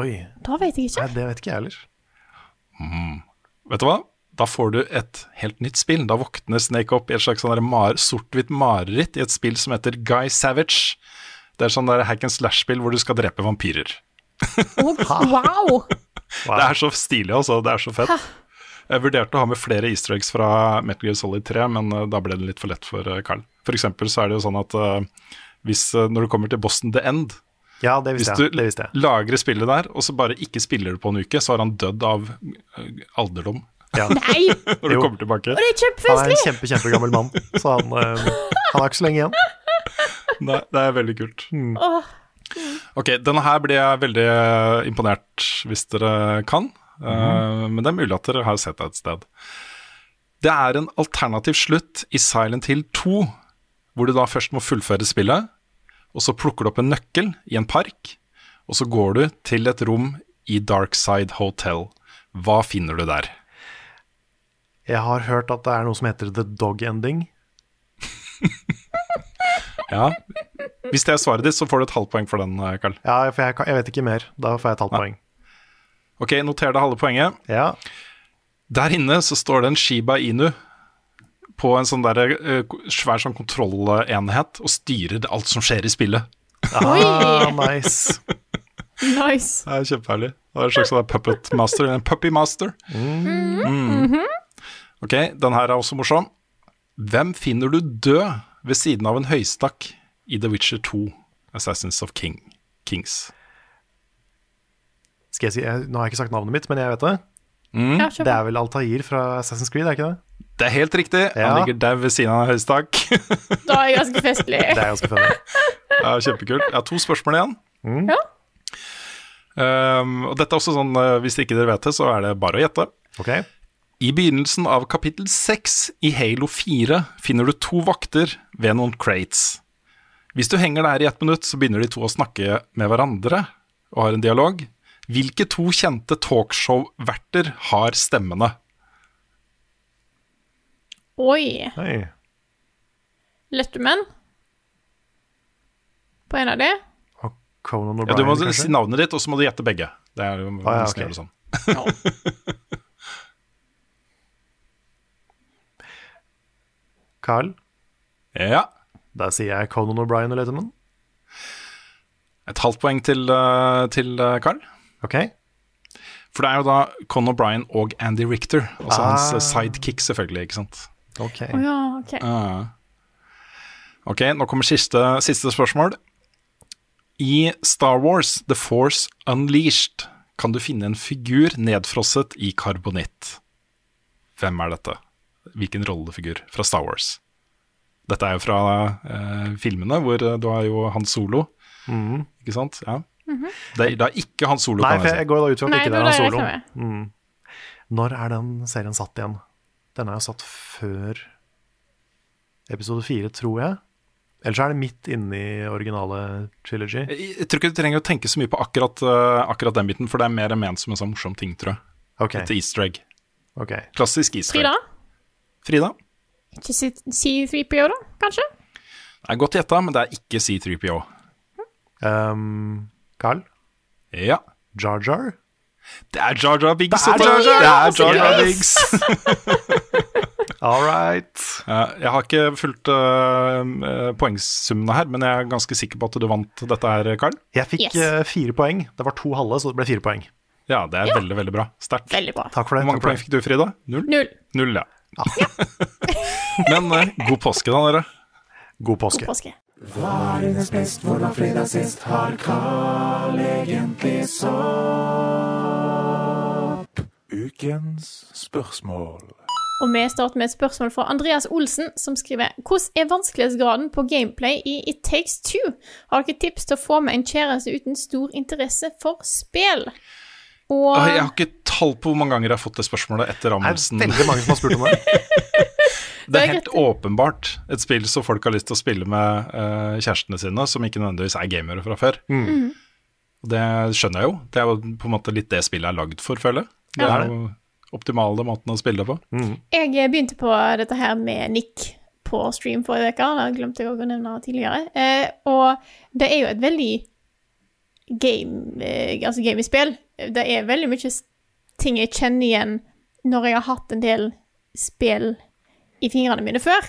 Oi. Da vet jeg ikke. Nei, det vet ikke jeg heller. Vet du hva? Da får du et helt nytt spill. Da våkner Snake opp i et slags sånn mar sort-hvitt mareritt i et spill som heter Guy Savage. Det er sånn der hack and slash-spill hvor du skal drepe vampyrer. Oh, wow! Det er så stilig, altså. Det er så fett. Jeg vurderte å ha med flere easter eggs fra Metal Gear Solid 3, men eh, da ble det litt for lett for eh, Carl. For eksempel så er det jo sånn at uh, hvis, uh, når du kommer til Boston The End, Ja, det hvis visste du jeg. Det visste jeg. lagrer spillet der, og så bare ikke spiller du på en uke, så har han dødd av eh, alderdom Ja. Nei! når du Jo. kommer tilbake. Og det er Han er en kjempe, kjempegammel mann, så han, eh, han har ikke så lenge igjen. Nei, det er veldig kult. Åh, Ok, denne her blir jeg veldig eh, imponert hvis dere kan. Eh, men det er mulig at dere har sett det et sted. Det er en alternativ slutt i Silent Hill 2, hvor du da først må fullføre spillet, og så plukker du opp en nøkkel i en park, og så går du til et rom i Darkside Hotel. Hva finner du der? Jeg har hørt at det er noe som heter the dog ending. Ja, Hvis det er svaret ditt, så får du et halvt poeng for den, Karl. Carl. Ja, for jeg, jeg vet ikke mer. Da får jeg et halvt poeng. Ok, noter det halve poenget. Ja. Der inne så står det en Shiba Inu på en sånn der, eh, svær sånn kontrollenhet og styrer alt som skjer i spillet. Ah, nice. nice. Det er kjempeherlig. Det er en slags sånn puppet master, en puppy master. Mm. Ok, den her er også morsom. Hvem finner du død ved siden av en høystakk i The Witcher 2, Assassins of King, Kings? Skal jeg si, jeg, Nå har jeg ikke sagt navnet mitt, men jeg vet det. Ja, Det er vel Altair fra Assassin's Creed, er ikke det? Det er helt riktig. Ja. Han ligger der ved siden av en høystakk. Da er jeg ganske festlig. Det er ganske festlig. Ja, kjempekult. Jeg har to spørsmål igjen. Ja. Um, og dette er også sånn, uh, Hvis ikke dere vet det, så er det bare å gjette. Ok. I begynnelsen av kapittel 6 i Halo 4 finner du to vakter ved noen crates. Hvis du henger der i ett minutt, så begynner de to å snakke med hverandre og har en dialog. Hvilke to kjente talkshow-verter har stemmene? Oi. Hei. Letterman? På en av de? Og Conan Ja, du må kanskje? si navnet ditt, og så må du gjette begge. Det er jo Ah, ja, okay. sånn. Carl? Ja. Da sier jeg Conan O'Brien og Letterman. Et halvt poeng til, uh, til uh, Carl. Ok. For det er jo da Con O'Brien og Andy Richter, altså Ah. hans sidekick, selvfølgelig, ikke sant. Ok. Oh, ja, ok. Uh. Ok, nå kommer siste, siste spørsmål. I Star Wars The Force Unleashed kan du finne en figur nedfrosset i karbonitt. Hvem er dette? Hvilken rollefigur fra Star Wars? Dette er jo fra eh, filmene, hvor eh, du har jo Han Solo, mm. ikke sant? Ja. Det, er, det er ikke Han Solo, Nei, for jeg jeg går da ut fra at Nei, ikke det det er Hans Han Solo. Mm. Når er den serien satt igjen? Den er jo satt før episode fire, tror jeg. Eller så er det midt inne i originale trilogy. Jeg, jeg tror ikke du trenger å tenke så mye på akkurat, uh, akkurat den biten, for det er mer ment som en sånn morsom ting, tror jeg. Okay. Et easter egg. Okay. Klassisk easter egg. Frida? Frida? Ikke C- C3PO, da, kanskje? Det er godt gjetta, men det er ikke C3PO. Um, Carl? Ja. Jar Jar? Det er Jar Jar Biggs. Det er. Jar Jar! Det er Jar Jar Biggs. All right. Eh, jeg har ikke fulgt uh, poengsummene her, men jeg er ganske sikker på at du vant dette her, Carl. Jeg fikk Yes. eh, fire poeng. Det var to halve, så det ble fire poeng. Ja, det er veldig, veldig bra. Sterkt. Veldig bra. Takk for det. Hvor mange poeng fikk du, Frida? Null? Null. Null, ja. men uh, god påske, da, dere. God påske. God påske. Hva er hennes best, hvordan fredags gjest har Carl egentlig sopp? Ukens spørsmål. Og vi starter med et spørsmål fra Andreas Olsen, som skriver Hvordan er vanskelighetsgraden på gameplay i It Takes Two? Har dere tips til å få med en kjæreste uten stor interesse for spill? Og Jeg har ikke tall på hvor mange ganger jeg har fått det spørsmålet etter rammelsen. Det er veldig mange som har spurt om det. Det er helt åpenbart et spill som folk har lyst til å spille med uh, kjærestene sine, som ikke nødvendigvis er gamere fra før. Mm. Mm. Det skjønner jeg jo. Det er jo på en måte litt det spillet er lagd for, føler jeg. Det Ja. er jo optimale måten å spille det på. Jeg begynte på dette her med Nick på stream forrige uke. Det glemte jeg å nevne tidligere. Eh, og det er jo et veldig game, eh, altså i spill. Det er veldig mye ting jeg kjenner igjen når jeg har hatt en del spill i fingrene mine før.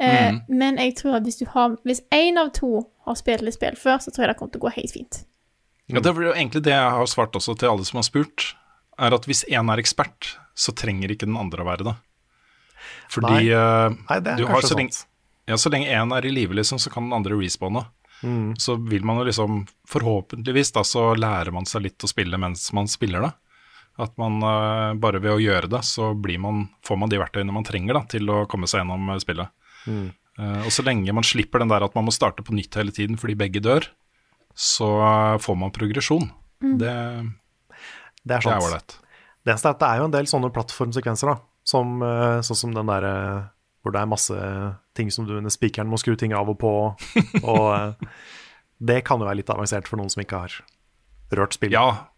Eh, Mhm. Men jeg tror at hvis du har Hvis én av to har spilt litt spill før, så tror jeg det kommer til å gå helt fint. Ja, det er jo egentlig det jeg har svart også til alle som har spurt, er at hvis én er ekspert, så trenger ikke den andre å være det. Fordi Nei. eh, Nei, det er du har så lenge, ja, så lenge én er i live, liksom, så kan den andre responde. Mm. Så vil man jo liksom, forhåpentligvis, da, så lærer man seg litt å spille mens man spiller det. At man eh, bare ved å gjøre det, så blir man, får man de verktøyene man trenger da, til å komme seg gjennom eh, spillet. Mm. Eh, og så lenge man slipper den der at man må starte på nytt hele tiden fordi begge dør, så får man progresjon. Mm. Det, Det er det er ålreit. Det eneste er at det er jo en del sånne plattformsekvenser, da. Som, sånn som den derre hvor det er masse ting som du under spikeren må skru ting av og på. og det kan jo være litt avansert for noen som ikke har rørt spillet. Ja,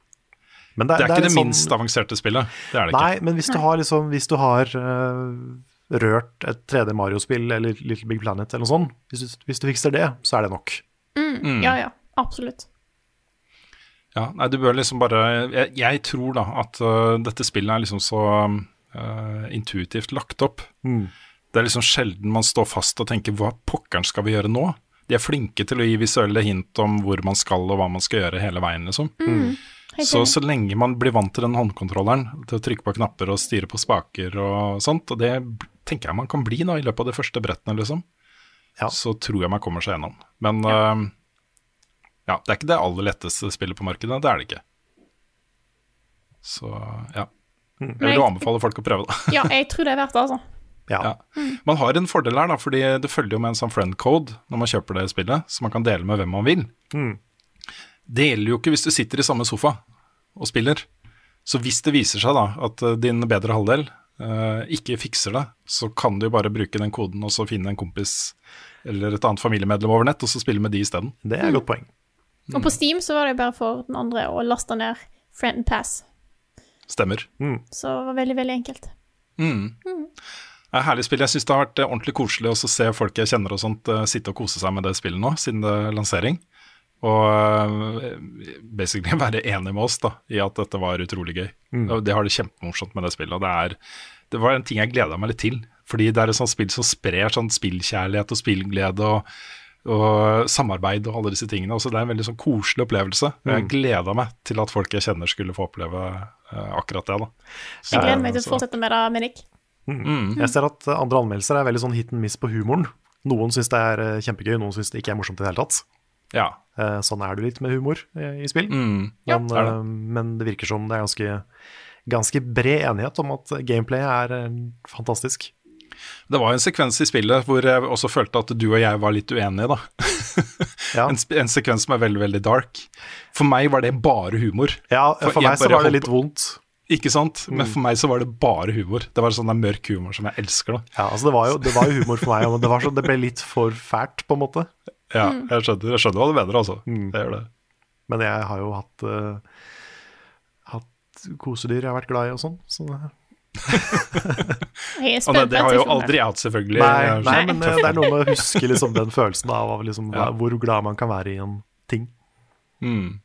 Men det er, ikke er det sånn- minst avanserte spillet. Det er det Nei, ikke. men hvis du har, liksom, hvis du har uh, rørt et 3D Mario-spill eller Little Big Planet eller noe sånt, hvis du, hvis du fikser det, så er det nok. Mm. Ja, ja. Absolutt. Ja, nei, du bør liksom bare Jeg, jeg tror da at uh, dette spillet er liksom så uh, intuitivt lagt opp. Mm. Det er liksom sjelden man står fast og tenker 'hva pokkeren skal vi gjøre nå'? De er flinke til å gi visuelle hint om hvor man skal og hva man skal gjøre hele veien, liksom. Mm. Så så lenge man blir vant til den håndkontrolleren, til å trykke på knapper og styre på spaker og sånt, og det tenker jeg man kan bli nå i løpet av de første brettene, liksom, Ja. så tror jeg man kommer seg gjennom. Men øh, ja, det er ikke det aller letteste spillet på markedet, det er det ikke. Så ja. Jeg vil jo anbefale folk å prøve det. Ja, jeg tror det er verdt det, altså. Ja. Ja. Man har en fordel her, da, fordi det følger jo med en sånn friend code når man kjøper det spillet, så man kan dele med hvem man vil. Mm. Det gjelder jo ikke hvis du sitter i samme sofa og spiller. Så hvis det viser seg da at eh, din bedre halvdel uh, ikke fikser det, så kan du jo bare bruke den koden og så finne en kompis eller et annet familiemedlem over nett, og så spille med de isteden. Det er et godt poeng. Og på Steam så var det bare for den andre å laste ned Friend Pass. Stemmer. Så det var veldig, veldig enkelt. Mm. Det er herlig spill. Jeg syns det har vært eh, ordentlig koselig også å se folk jeg kjenner og sånt sitte og kose seg med det spillet nå, siden det er lansering. Og eh, basically være enig med oss da, i at dette var utrolig gøy. Mm. Og det har det kjempemorsomt med det spillet. Og det, er, det var en ting jeg gleda meg litt til. Fordi det er et sånt spill som sprer sånn spillkjærlighet og spillglede og, og samarbeid og alle disse tingene. Også det er en veldig sånn koselig opplevelse. Mm. jeg Mm. gleda meg til at folk jeg kjenner skulle få oppleve eh, akkurat det. da. Jeg gleder meg til å fortsette med det med Nick. Mm. Jeg ser at andre anmeldelser er veldig sånn hit and miss på humoren. Noen syns det er eh, kjempegøy, noen syns det ikke er morsomt i det hele tatt. Ja. Eh, Sånn er det litt med humor eh, i spill. Mm. Men, det eh, men det virker som det er ganske, ganske bred enighet om at gameplayet er fantastisk. Det var en sekvens i spillet hvor jeg også følte at du og jeg var litt uenige, da. Ja. en, en sekvens som er veldig, veldig dark. For meg var det bare humor. Ja, for, for meg så var det litt vondt. Ikke sant? Men Mm. for meg så var det bare humor. Det var sånn mørk humor som jeg elsker, da. Ja, altså det var jo, det var jo humor for meg, men det, var så, det ble litt for fælt, på en måte. Ja, Mm. jeg skjønner, jeg skjønner hva du mener, altså. Mm. Jeg gjør det. Men jeg har jo hatt, uh, hatt kosedyr jeg har vært glad i og sånn. Så det, Jeg Og det, det har jo aldri jeg hatt, selvfølgelig. nei, nei, men eh, det er noe med å huske liksom, den følelsen av, av liksom, Ja. hvor glad man kan være i en ting. Mm.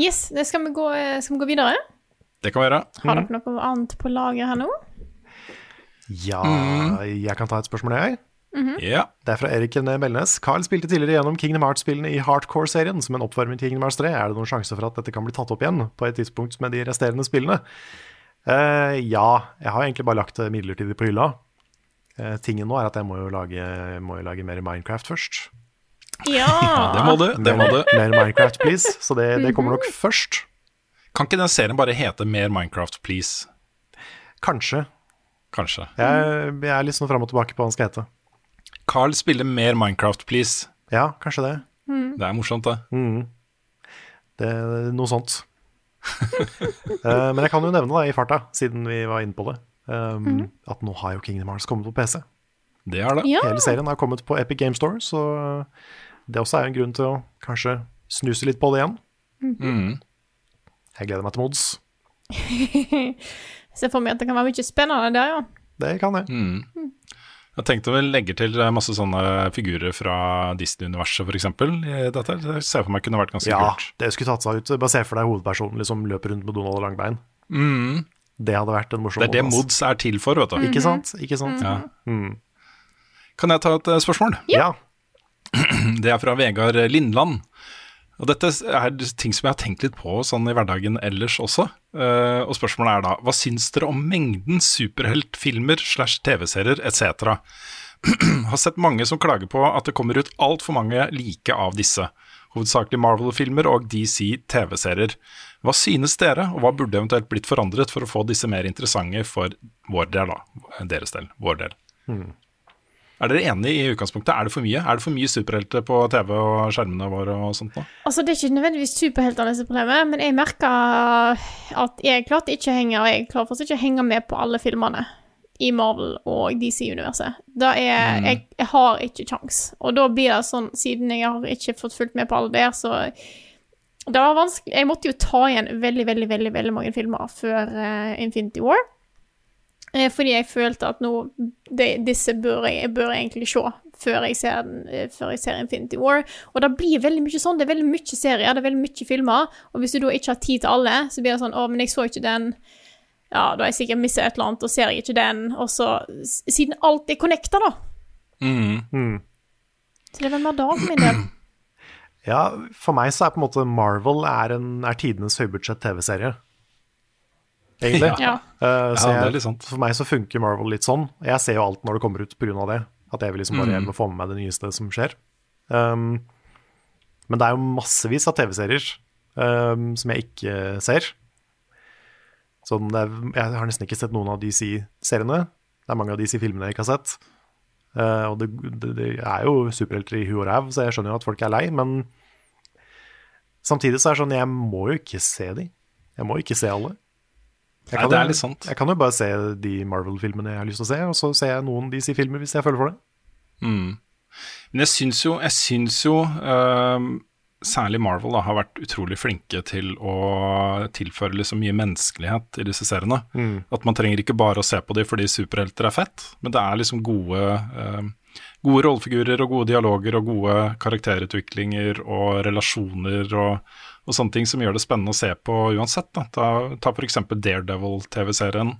Yes, det skal vi, gå, skal vi gå videre? Det kan vi gjøre. Har dere noe annet på lager her nå? Ja, jeg kan ta et spørsmål, jeg. Ja. Det er fra Erik René Melnes. Carl spilte tidligere gjennom Kingdom Hearts-spillene i Hardcore-serien som en oppvarming til Kingdom Hearts 3. Er det noen sjanse for at dette kan bli tatt opp igjen på et tidspunkt med de resterende spillene? Uh, ja, jeg har egentlig bare lagt det midlertidig på hylla. Uh, tingen nå er at jeg må jo lage, må jo lage mer Minecraft først. Ja! Det må du. Det må du. Mer Minecraft, please. Så det, det kommer nok først. Kan ikke den serien bare hete mer Minecraft, please? Kanskje. Kanskje. Jeg, jeg er litt sånn fram og tilbake på hva den skal hete. Carl spille mer Minecraft, please. Ja, kanskje det. Det er morsomt, det. Mm. Det er noe sånt. Eh, men jeg kan jo nevne da, i farta, siden vi var inne på det, um, at nå har jo Kingdom Hearts kommet på PC. Det har det. Ja. Hele serien har kommet på Epic Game Store, så det også er en grunn til å kanskje snuse litt på det igjen. Mm. Jeg gleder meg til mods. Ser for meg at det kan være mye spennende der, ja. Det kan jeg. Mm. Jeg tenkte vel legge til masse sånne figurer fra Disney-universet, f.eks. dette. Det ser jeg for meg kunne vært ganske Ja, kult. det skulle tatt seg ut. Bare se for deg hovedpersonen liksom løper rundt med Donald og Langbein. Mm. Det hadde vært en morsom Det er det mods er til for, vet du. Ikke sant? Ikke sant? Ja. Mm. Kan jeg ta et eh, spørsmål? Ja. Det er fra Vegard Lindland. Og dette er ting som jeg har tenkt litt på sånn i hverdagen ellers også. Uh, og spørsmålet er da, hva syns dere om mengden superheltfilmer slash TV-serier etc.? har sett mange som klager på at det kommer ut altfor mange like av disse. Hovedsakelig Marvel-filmer og DC TV-serier. Hva synes dere, og hva burde eventuelt blitt forandret for å få disse mer interessante for vår del, da? Deres del. Vår del. Er dere enige i utgangspunktet? Er det for mye? Er det for mye superhelter på TV og skjermene våre og sånt nå? Altså, det er ikke nødvendigvis superheltene som er problemet, men jeg merker at jeg klarte ikke å henge, og jeg klarer fortsatt ikke å henge med på alle filmene i Marvel og DC-universet. Da er Mm. jeg, jeg har ikke kjangs. Og da blir det sånn, siden jeg har ikke fått fulgt med på alle der, så det var vanskelig. Jeg måtte jo ta igjen veldig, veldig, veldig, veldig mange filmer før uh, Infinity War. Eh, fordi jeg følte at nå de, Disse bør jeg, jeg bør egentlig se før jeg, ser den, eh, før jeg ser Infinity War. Og det blir veldig mye sånn. Det er veldig mye serier, det er veldig mye filmer. Og hvis du da ikke har tid til alle, så blir det sånn Å, men jeg så ikke den. Ja, da har jeg sikkert mista et eller annet, og ser jeg ikke den. Og så Siden alt er connecta, da. Mm. Mm. Så det er vel mer da for min del. Ja, for meg så er på en måte Marvel er, en, er tidenes høybudsjett TV-serie. Egentlig. Ja. Uh, så Ja, det er jeg, litt sant. For meg så funker Marvel litt sånn. Jeg ser jo alt når det kommer ut pga. det. At jeg vil liksom bare Mm. hjem og få med meg det nyeste som skjer. Um, men det er jo massevis av TV-serier um, som jeg ikke ser. Sånn, det er, jeg har nesten ikke sett noen av DC-seriene. Det er mange av DC-filmene jeg ikke har sett. Uh, og det, det, det er jo superhelter i hu og ræv, så jeg skjønner jo at folk er lei. Men samtidig så er det sånn, jeg må jo ikke se de. Jeg må ikke se alle. Jeg Nei, kan det jo- er litt sant. Jeg kan jo bare se de Marvel-filmene jeg har lyst til å se, og så ser jeg noen DC-filmer hvis jeg føler for det. Mm. Men jeg syns jo, jeg syns jo øhm, særlig Marvel da, har vært utrolig flinke til å tilføre liksom mye menneskelighet i disse seriene. Mm. At man trenger ikke bare å se på dem fordi superhelter er fett, men det er liksom gode, øhm, gode rollefigurer og gode dialoger og gode karakterutviklinger og relasjoner og, og sånne ting som gjør det spennende å se på uansett. Da. Ta, ta f.eks. Daredevil-TV-serien,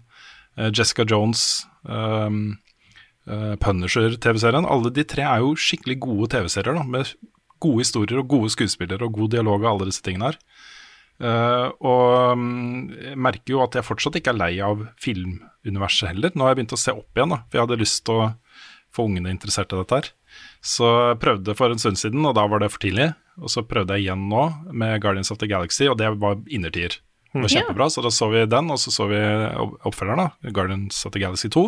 eh, Jessica Jones. um, uh, Punisher-TV-serien. Alle de tre er jo skikkelig gode TV-serier, med gode historier og gode skuespillere og god dialog og alle disse tingene her. Uh, og um, jeg merker jo at jeg fortsatt ikke er lei av filmuniverset heller. Nå har jeg begynt å se opp igjen, da, for jeg hadde lyst til å få ungene interessert i dette her. Så jeg prøvde for en stund siden, og da var det for tidlig. Og så prøvde jeg igjen nå med Guardians of the Galaxy, og det var innertier. Det var kjempebra, så da så vi den, og så så vi oppfølgeren, da, Guardians of the Galaxy 2.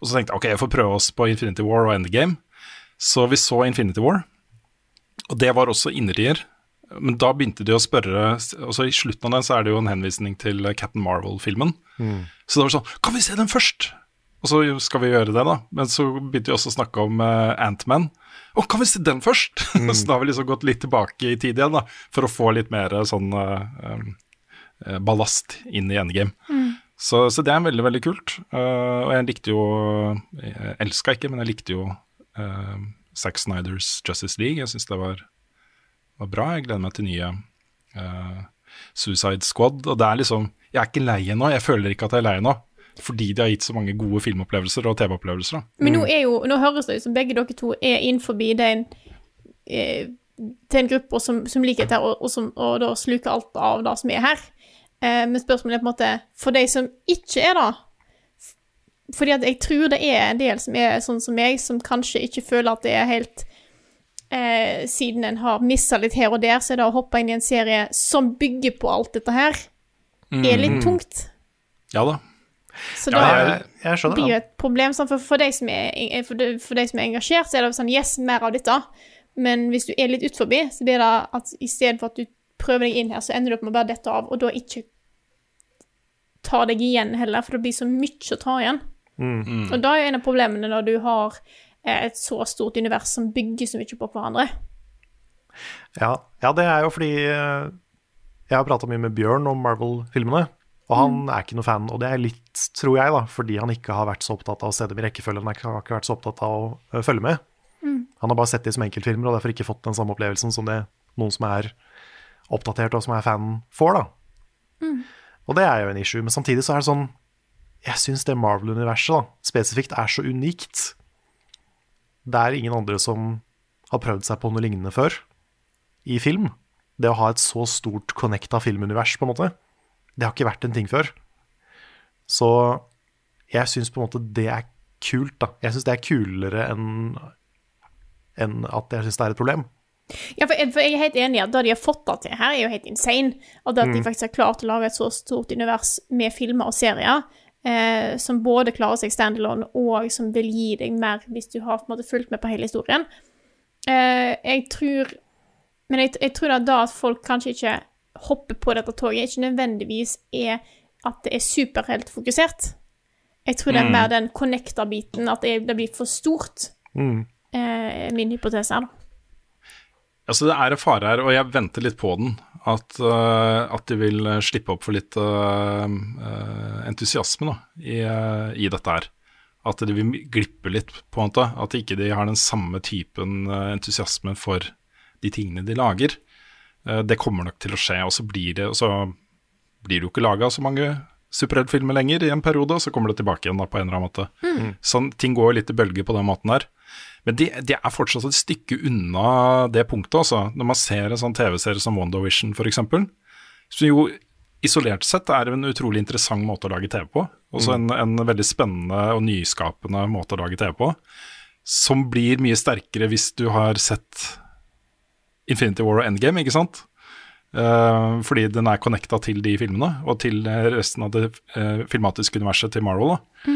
Og så tenkte jeg ok, jeg får prøve oss på Infinity War og Endgame. Så vi så Infinity War, og det var også innertier. Men da begynte de å spørre altså I slutten av den så er det jo en henvisning til Captain Marvel-filmen. Så det var sånn Kan vi se den først? Og så skal vi gjøre det, da. Men så begynte vi også å snakke om uh, Antman. Å, kan vi se den først? så da har vi liksom gått litt tilbake i tid igjen, da. For å få litt mer sånn uh, eh, ballast inn i endgame. Så, så det er veldig, veldig kult. Uh, og jeg likte jo Jeg elska ikke, men jeg likte jo uh, Zack Snyders Justice League. Jeg syns det var, var bra. Jeg gleder meg til nye eh, Suicide Squad. Og det er liksom Jeg er ikke lei ennå. Jeg føler ikke at jeg er lei ennå. Fordi de har gitt så mange gode filmopplevelser og TV-opplevelser. Men nå, er jo, nå høres det ut som begge dere to er innenfor den eh, en gruppe som, som liker dette, og, og, som, og da sluker alt av det som er her. Eh, men spørsmålet er på en måte For de som ikke er det Fordi at jeg tror det er en del som er sånn som meg, som kanskje ikke føler at det er helt eh, Siden en har missa litt her og der, så er det å hoppe inn i en serie som bygger på alt dette her, er litt tungt. Ja da. Så Ja, da jeg, jeg blir jo det. et problem. Sånn, for, for, deg som er, for, de, for de som er engasjert, så er det sånn Yes, mer av dette. Men hvis du er litt ut forbi, så blir det at i stedet for at du prøver deg inn her, så ender du opp med å bare dette av, og da ikke ta deg igjen heller, for det blir så mye å ta igjen. Mm. Og da er jo en av problemene når du har eh, et så stort univers som bygger så mye på hverandre. Ja, ja, det er jo fordi eh, jeg har prata mye med Bjørn om Marvel-filmene, og han er ikke noe fan. Og det er litt, tror jeg, da, fordi han ikke har vært så opptatt av å se dem i rekkefølge. Han har ikke- vært så opptatt av å følge med. Han har bare sett dem som enkeltfilmer, og derfor ikke fått den samme opplevelsen som det noen som er oppdatert og som er fan, får. da. Og det er jo en issue. Men samtidig så er det sånn Jeg syns det Marvel-universet da, spesifikt er så unikt. Det er ingen andre som har prøvd seg på noe lignende før i film. Det å ha et så stort connecta filmunivers, på en måte, det har ikke vært en ting før. Så jeg syns på en måte det er kult, da. Jeg syns det er kulere enn enn at jeg syns det er et problem. Ja, for, for jeg er helt enig i at det de har fått det til her, er jo helt insane. Og det at de faktisk har klart å lage et så stort univers med filmer og serier, eh, som både klarer seg standalone, og som vil gi deg mer hvis du har på en måte fulgt med på hele historien. Eh, jeg tror Men jeg, jeg tror da at folk kanskje ikke hopper på dette toget, ikke nødvendigvis er at det er superheltfokusert. Jeg tror det er mer den connecta-biten, at det, blir for stort. Mm. Eh, min hypotese er, da. Altså, det er en fare her, og jeg venter litt på den. At, uh, at de vil slippe opp for litt uh, entusiasme da, i, i dette her. At de vil glippe litt, på en måte. At ikke de har den samme typen entusiasme for de tingene de lager. Eh, det kommer nok til å skje, og så blir det, så blir det jo ikke laga så mange superheltfilmer lenger i en periode, og så kommer det tilbake igjen da, på en eller annen måte. Sånn, ting går litt i bølger på den måten her. Men det de er fortsatt et stykke unna det punktet, altså. Når man ser en sånn TV-serie som WandaVision, f.eks., som jo isolert sett er en utrolig interessant måte å lage TV på. Også en, en veldig spennende og nyskapende måte å lage TV på. Som blir mye sterkere hvis du har sett Infinity War og Endgame, ikke sant? Eh, fordi den er connecta til de filmene, og til resten av det eh, filmatiske universet til Marvel. da.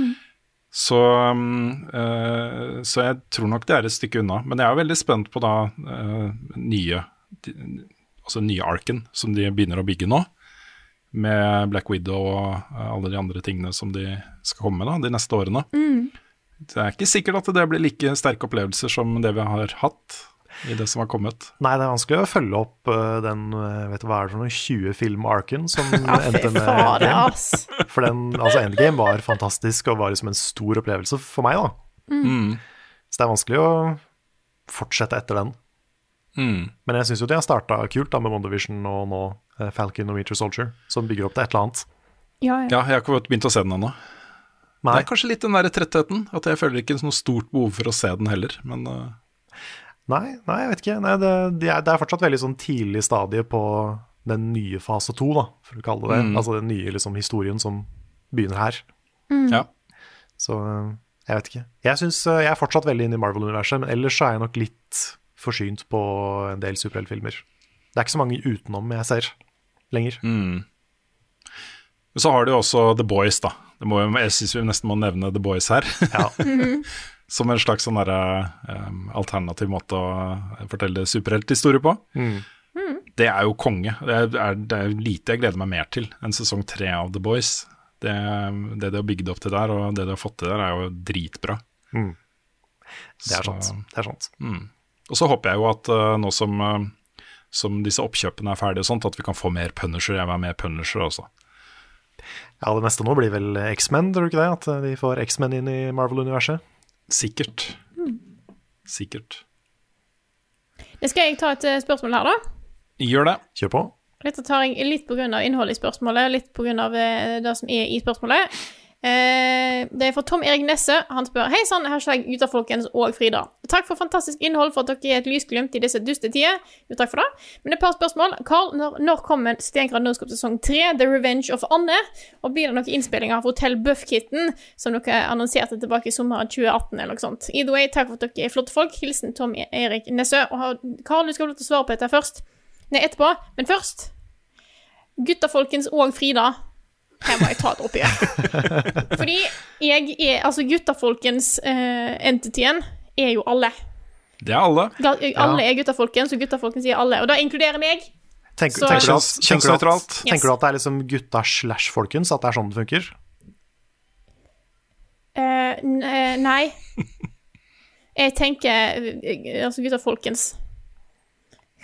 Så, mm, eh, så jeg tror nok det er et stykke unna. Men jeg er veldig spent på da eh, nye de, Altså nye arken som de begynner å bygge nå. Med Black Widow og alle de andre tingene som de skal komme med da, de neste årene. Det er ikke sikkert at det blir like sterke opplevelser som det vi har hatt i det som har kommet. Nei, det er vanskelig å følge opp eh, den eh, vet du hva er det for noe, 20-film-arken som endte med Endgame. For den, altså Endgame var fantastisk og var liksom en stor opplevelse for meg, da. Mm. Så det er vanskelig å fortsette etter den. Mm. Men jeg syns jo de har starta kult da med WonderVision og nå eh, Falcon og Winter Soldier, som bygger opp til et eller annet. Ja, ja. Ja, jeg har ikke begynt å se den ennå. Det er kanskje litt den der trettheten, at jeg føler ikke noe stort behov for å se den heller. Men eh, nei, nei jeg vet ikke. Nei, det, det, er, det er fortsatt veldig sånn tidlig stadie på den nye fase to, da, for å kalle det det. Mm. Altså den nye liksom, historien som begynner her. ja. Så eh, jeg vet ikke. Jeg, synes, eh, jeg er fortsatt veldig inne i Marvel-universet, men ellers er jeg nok litt forsynt på en del superheltfilmer. Det er ikke så mange utenom jeg ser lenger. Mm. Så har du jo også The Boys, da. Det må, jeg syns vi nesten må nevne The Boys her. Ja. Som en slags sånn der, um, alternativ måte å fortelle superhelthistorie på. Mm. Det er jo konge. Det er, det er lite jeg gleder meg mer til enn sesong tre av The Boys. Det, det de har bygd opp til der, og det de har fått til der, er jo dritbra. Mm. Det er Så- sant. Det er sant. Mm. Og så håper jeg jo at uh, nå som, uh, som disse oppkjøpene er ferdige og sånt, at vi kan få mer Punisher. Jeg vil ha mer Punisher også. Ja, det neste nå blir vel X-Men, tror du ikke det? At eh, de får X-Men inn i Marvel-universet? Sikkert. Sikkert. Det skal jeg ta et eh, spørsmål her, da. Gjør det. Kjør på. Dette tar jeg litt på grunn av innholdet i spørsmålet, litt på grunn av eh, det som er i spørsmålet. Eh, det er fra Tom Erik Nesse. Han spør Hei sann, hashtag gutta folkens og Frida. Takk for fantastisk innhold, for at dere er et lysglimt i disse duste tider. Jo, takk for det. Men et par spørsmål. Carl, når, når kommer Stengrad Norskop-sesong 3, The Revenge of Anne? Og blir det noen innspillinger av Hotell Buffkitten, som dere annonserte tilbake i sommeren 2018, eller noe sånt? Either way, takk for at dere er flotte folk. Hilsen Tom Erik Nesse. Og Carl, du skal få lov til å svare på dette først. Nei, etterpå. Men først Gutta folkens og Frida. Her må jeg ta et oppgjør. Fordi jeg er Altså, guttafolkens uh, entityen er jo alle. Det er alle. Ga- Alle er gutta folkens, og guttafolkens er alle. Og da inkluderer meg. Tenk, Så- tenker, du at, tenker, du at. Yes. tenker du at det er liksom gutta slash folkens? At det er sånn det funker? Uh, eh, nei. Jeg tenker eh, altså gutta folkens.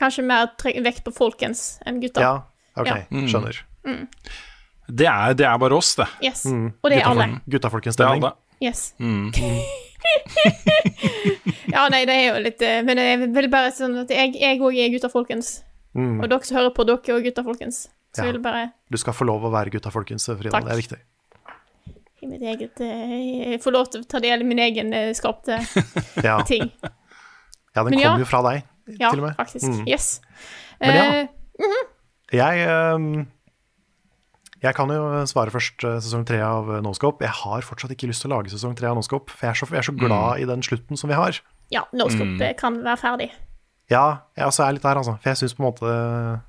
Kanskje mer vekt på folkens enn gutta. Ja, ok, Ja. skjønner. Det er, det er bare oss, det. Yes. Og det er alle. Guttafolkens Det er stemning. alle. Yes. ja, nei, det er jo litt Men det er vel bare sånn at jeg òg er gutta folkens. Og dere som hører på, dere er òg gutta folkens. Så Ja. vil bare Du skal få lov å være gutta folkens, Frida. Takk. Det er viktig. i mitt eget eh, Jeg får lov til å ta del i min egen eh, skapte Ja, ting. ja den Men ja. kommer jo fra deg, Ja, til og med. Ja, faktisk. Mm. Yes. Men ja. Eh, Jeg, ehm, jeg kan jo svare først eh, sesong tre av eh, Noscope. Jeg har fortsatt ikke lyst til å lage sesong tre av Noscope, for jeg er så, jeg er så glad i den slutten som vi har. ja, Noscope Mm. kan være ferdig. Ja, jeg også er litt der, altså. For jeg syns på en måte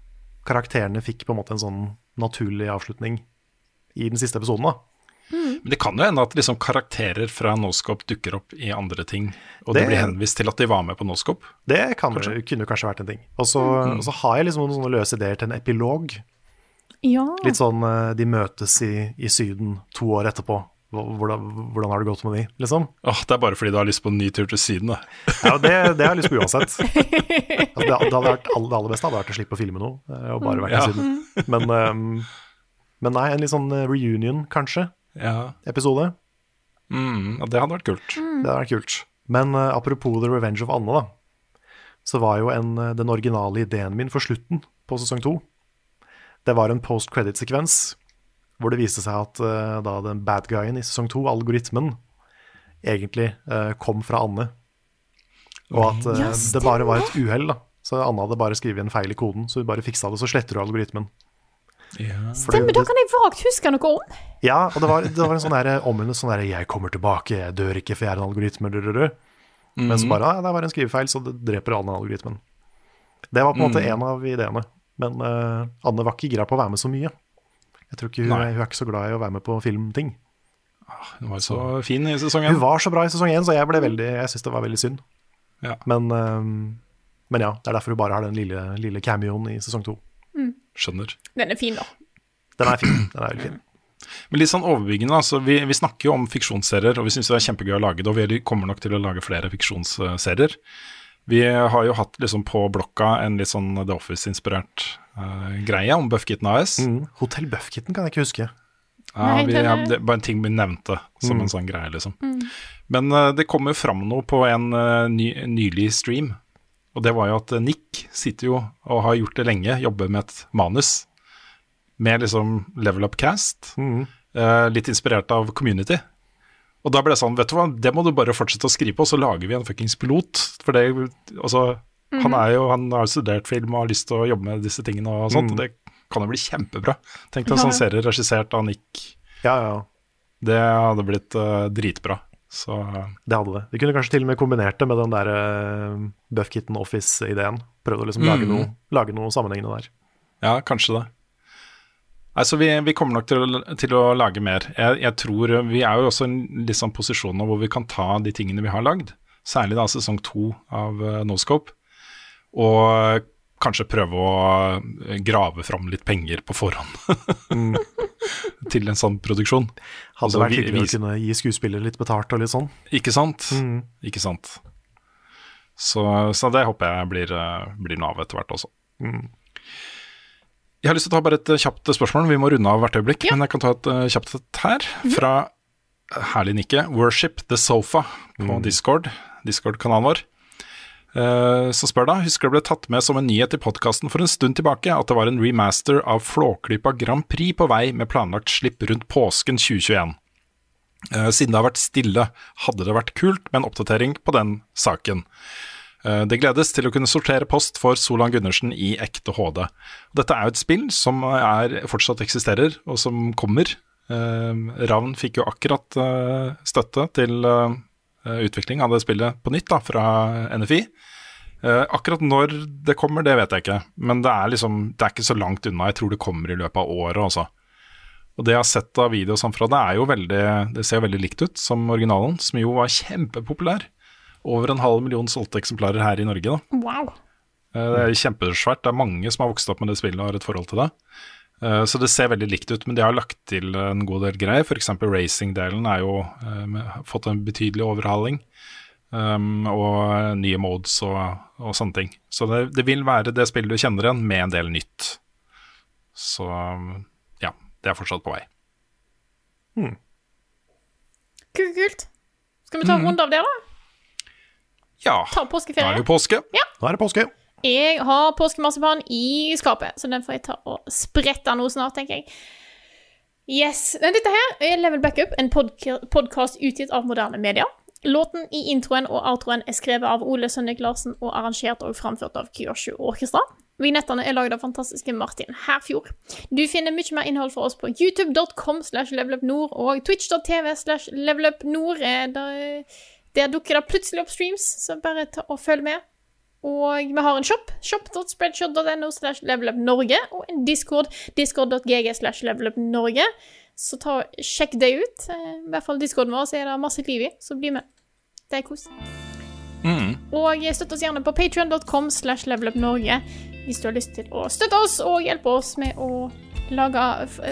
karakterene fikk på en måte en sånn naturlig avslutning i den siste episoden, da. Men det kan jo hende at liksom karakterer fra Noscope dukker opp i andre ting, og det, Det- blir henvist til at de var med på Noscope. Det kan, kunne kanskje vært en ting. Og så, Mm. og så har jeg liksom noen sånne løse ideer til en epilog. Ja. Litt sånn eh, de møtes i, i Syden to år etterpå. Hvordan, hvordan har det gått med de, liksom? Åh, det er bare fordi du har lyst på en ny tur til Syden, da. Ja, det, det har jeg lyst på uansett. Altså, det, det, hadde vært, det aller beste hadde vært å slippe å filme noe, eh, og bare vært Ja. i Syden. Men, um, men nei, en litt sånn eh, reunion, kanskje, Ja. episode. Mm, ja, det hadde vært kult. Det hadde vært kult. Men uh, apropos The Revenge of Anne, da. Så var jo en, den originale ideen min for slutten på sesong to. Det var en post credit-sekvens hvor det viste seg at uh, da den bad guyen i sesong to, algoritmen, egentlig uh, kom fra Anne. Og at uh, det bare var et uhell. Så Anne hadde bare skrevet en feil i koden, så hun bare fiksa det, så sletter du algoritmen. Stemmer, da kan jeg vagt huske noe om. Ja, og det var, det var en sånn der, om en sånn derre 'jeg kommer tilbake, jeg dør ikke, for jeg er en algoritme', rrrr. men så bare ja, det var en skrivefeil, så det dreper Anne algoritmen. Det var på en måte en av ideene. Men uh, Anne var ikke gira på å være med så mye. Jeg tror ikke hun, hun er ikke så glad i å være med på filmting. Hun var så fin i sesong Hun var så bra i sesong én, så jeg ble veldig Jeg syns det var veldig synd. Ja. Men, uh, men ja, det er derfor hun bare har den lille, lille cameoen i sesong to. Skjønner. Den er fin, da. Den er fin. Den er veldig fin. Men litt sånn overbyggende, altså, vi, vi snakker jo om fiksjonsserier, og vi syns det er kjempegøy å lage det, og vi kommer nok til å lage flere fiksjonsserier. Vi har jo hatt liksom på blokka en litt sånn The Office-inspirert uh, greie om Buffkitten AS. Mm. Hotell Buffkitten kan jeg ikke huske. Ja, vi, ja, er- det var en ting vi nevnte som en sånn greie, liksom. Men uh, det kom jo fram noe på en uh, ny, nylig stream. Og det var jo at Nick sitter jo og har gjort det lenge, jobber med et manus med liksom level up cast, eh, litt inspirert av Community. Og da ble det sånn, vet du hva, det må du bare fortsette å skrive på, så lager vi en fuckings pilot. For det, altså, han er jo, han har studert film og har lyst til å jobbe med disse tingene og sånt, og det kan jo bli kjempebra. Tenk deg en Ja. sånn serie regissert av Nick Ja, ja. det hadde blitt uh, dritbra. Så eh, Det hadde det. Vi kunne kanskje til og med kombinert det med den der uh, Buffkitten Office-ideen. Prøvd å liksom lage, noe, lage noe sammenhengende der. ja, kanskje det. Nei, så vi, vi kommer nok til å, til å lage mer. Jeg, jeg tror eh, Vi er jo også i en sånn posisjon nå hvor vi kan ta de tingene vi har lagd, særlig da sesong to av uh, Noscope, og eh, kanskje prøve å grave fram litt penger på forhånd til en sånn produksjon. Hadde Altså, vært hyggelig å kunne gi skuespillere litt betalt og litt sånn. Ikke sant? Mm. Ikke sant. Så, så det håper jeg blir, blir noe av etter hvert også. Mm. Jeg har lyst til å ta bare et eh, kjapt spørsmål. Vi må runde av hvert øyeblikk. Ja. Men jeg kan ta et eh, kjapt et her. Fra eh, herlig Nikke. Worship the Sofa på Discord. Discord-kanalen vår. Eh, Så spør da, husker det ble tatt med som en nyhet i podkasten for en stund tilbake at det var en remaster av Flåklypa Grand Prix på vei med planlagt slipp rundt påsken 2021. Eh, Siden det har vært stille, hadde det vært kult med en oppdatering på den saken. Eh, Det gledes til å kunne sortere post for Solan Gundersen i ekte HD. Dette er jo et spill som er, fortsatt eksisterer, og som kommer. Eh, Ravn fikk jo akkurat eh, støtte til utvikling av det spillet på nytt da, fra NFI. Akkurat når det kommer, det vet jeg ikke. Men det er liksom, det er ikke så langt unna. Jeg tror det kommer i løpet av året også. Og det jeg har sett av videoer fra det, er jo veldig, det ser veldig likt ut som originalen, som jo var kjempepopulær. Over en halv million solgte eksemplarer her i Norge. da. Wow. Eh, Det er kjempesvært. Det er mange som har vokst opp med det spillet og har et forhold til det. Eh, Så det ser veldig likt ut, men de har lagt til en god del greier. F.eks. racing-delen er jo eh, har fått en betydelig overhaling. Um, og nye modes og, og sånne ting. Så det, det vil være det spillet du kjenner igjen, med en del nytt. Så ja, det er fortsatt på vei. Kult, kult. Skal vi ta en runde av det, da? Ja, Ta nå er det jo påske. Da er det påske. Jeg har påskemarsipan i skapet, så den får jeg ta og sprette nå snart, tenker jeg. Yes. Men dette her er Level Backup, en podkast utgitt av moderne medier. Låten i introen og outroen er skrevet av Ole Sønnik Larsen og arrangert og framført av Kyoshu Orkestra. Vignettene er lagd av fantastiske Martin Herfjord. Du finner mye mer innhold fra oss på youtube.com slash levelupnord og twitch.tv slash levelupnord. Der, dukker det plutselig opp streams, så bare ta og følg med. Og vi har en shop, shop.spreadshot.no slash levelupnorge, og en discord, discord.gg slash levelupnorge. Så ta sjekk det ut. Eh, I hvert fall discorden vår, så er det masse liv i, så bli med. Det er kos. Og støtt oss gjerne på patreon.com slash levelupnorge hvis du har lyst til å støtte oss og hjelpe oss med å lage,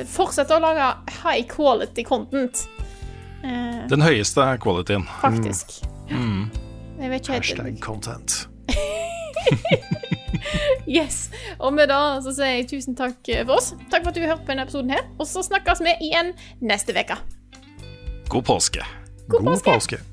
fortsette å lage high quality content. Eh, Den høyeste qualityen. faktisk. Jeg vet ikke helt Hashtag content. Yes. Og med det så sier jeg tusen takk for oss. Takk for at du hørte på denne episoden her. Og så snakkes vi igjen neste uke. God påske. God God påske. påske.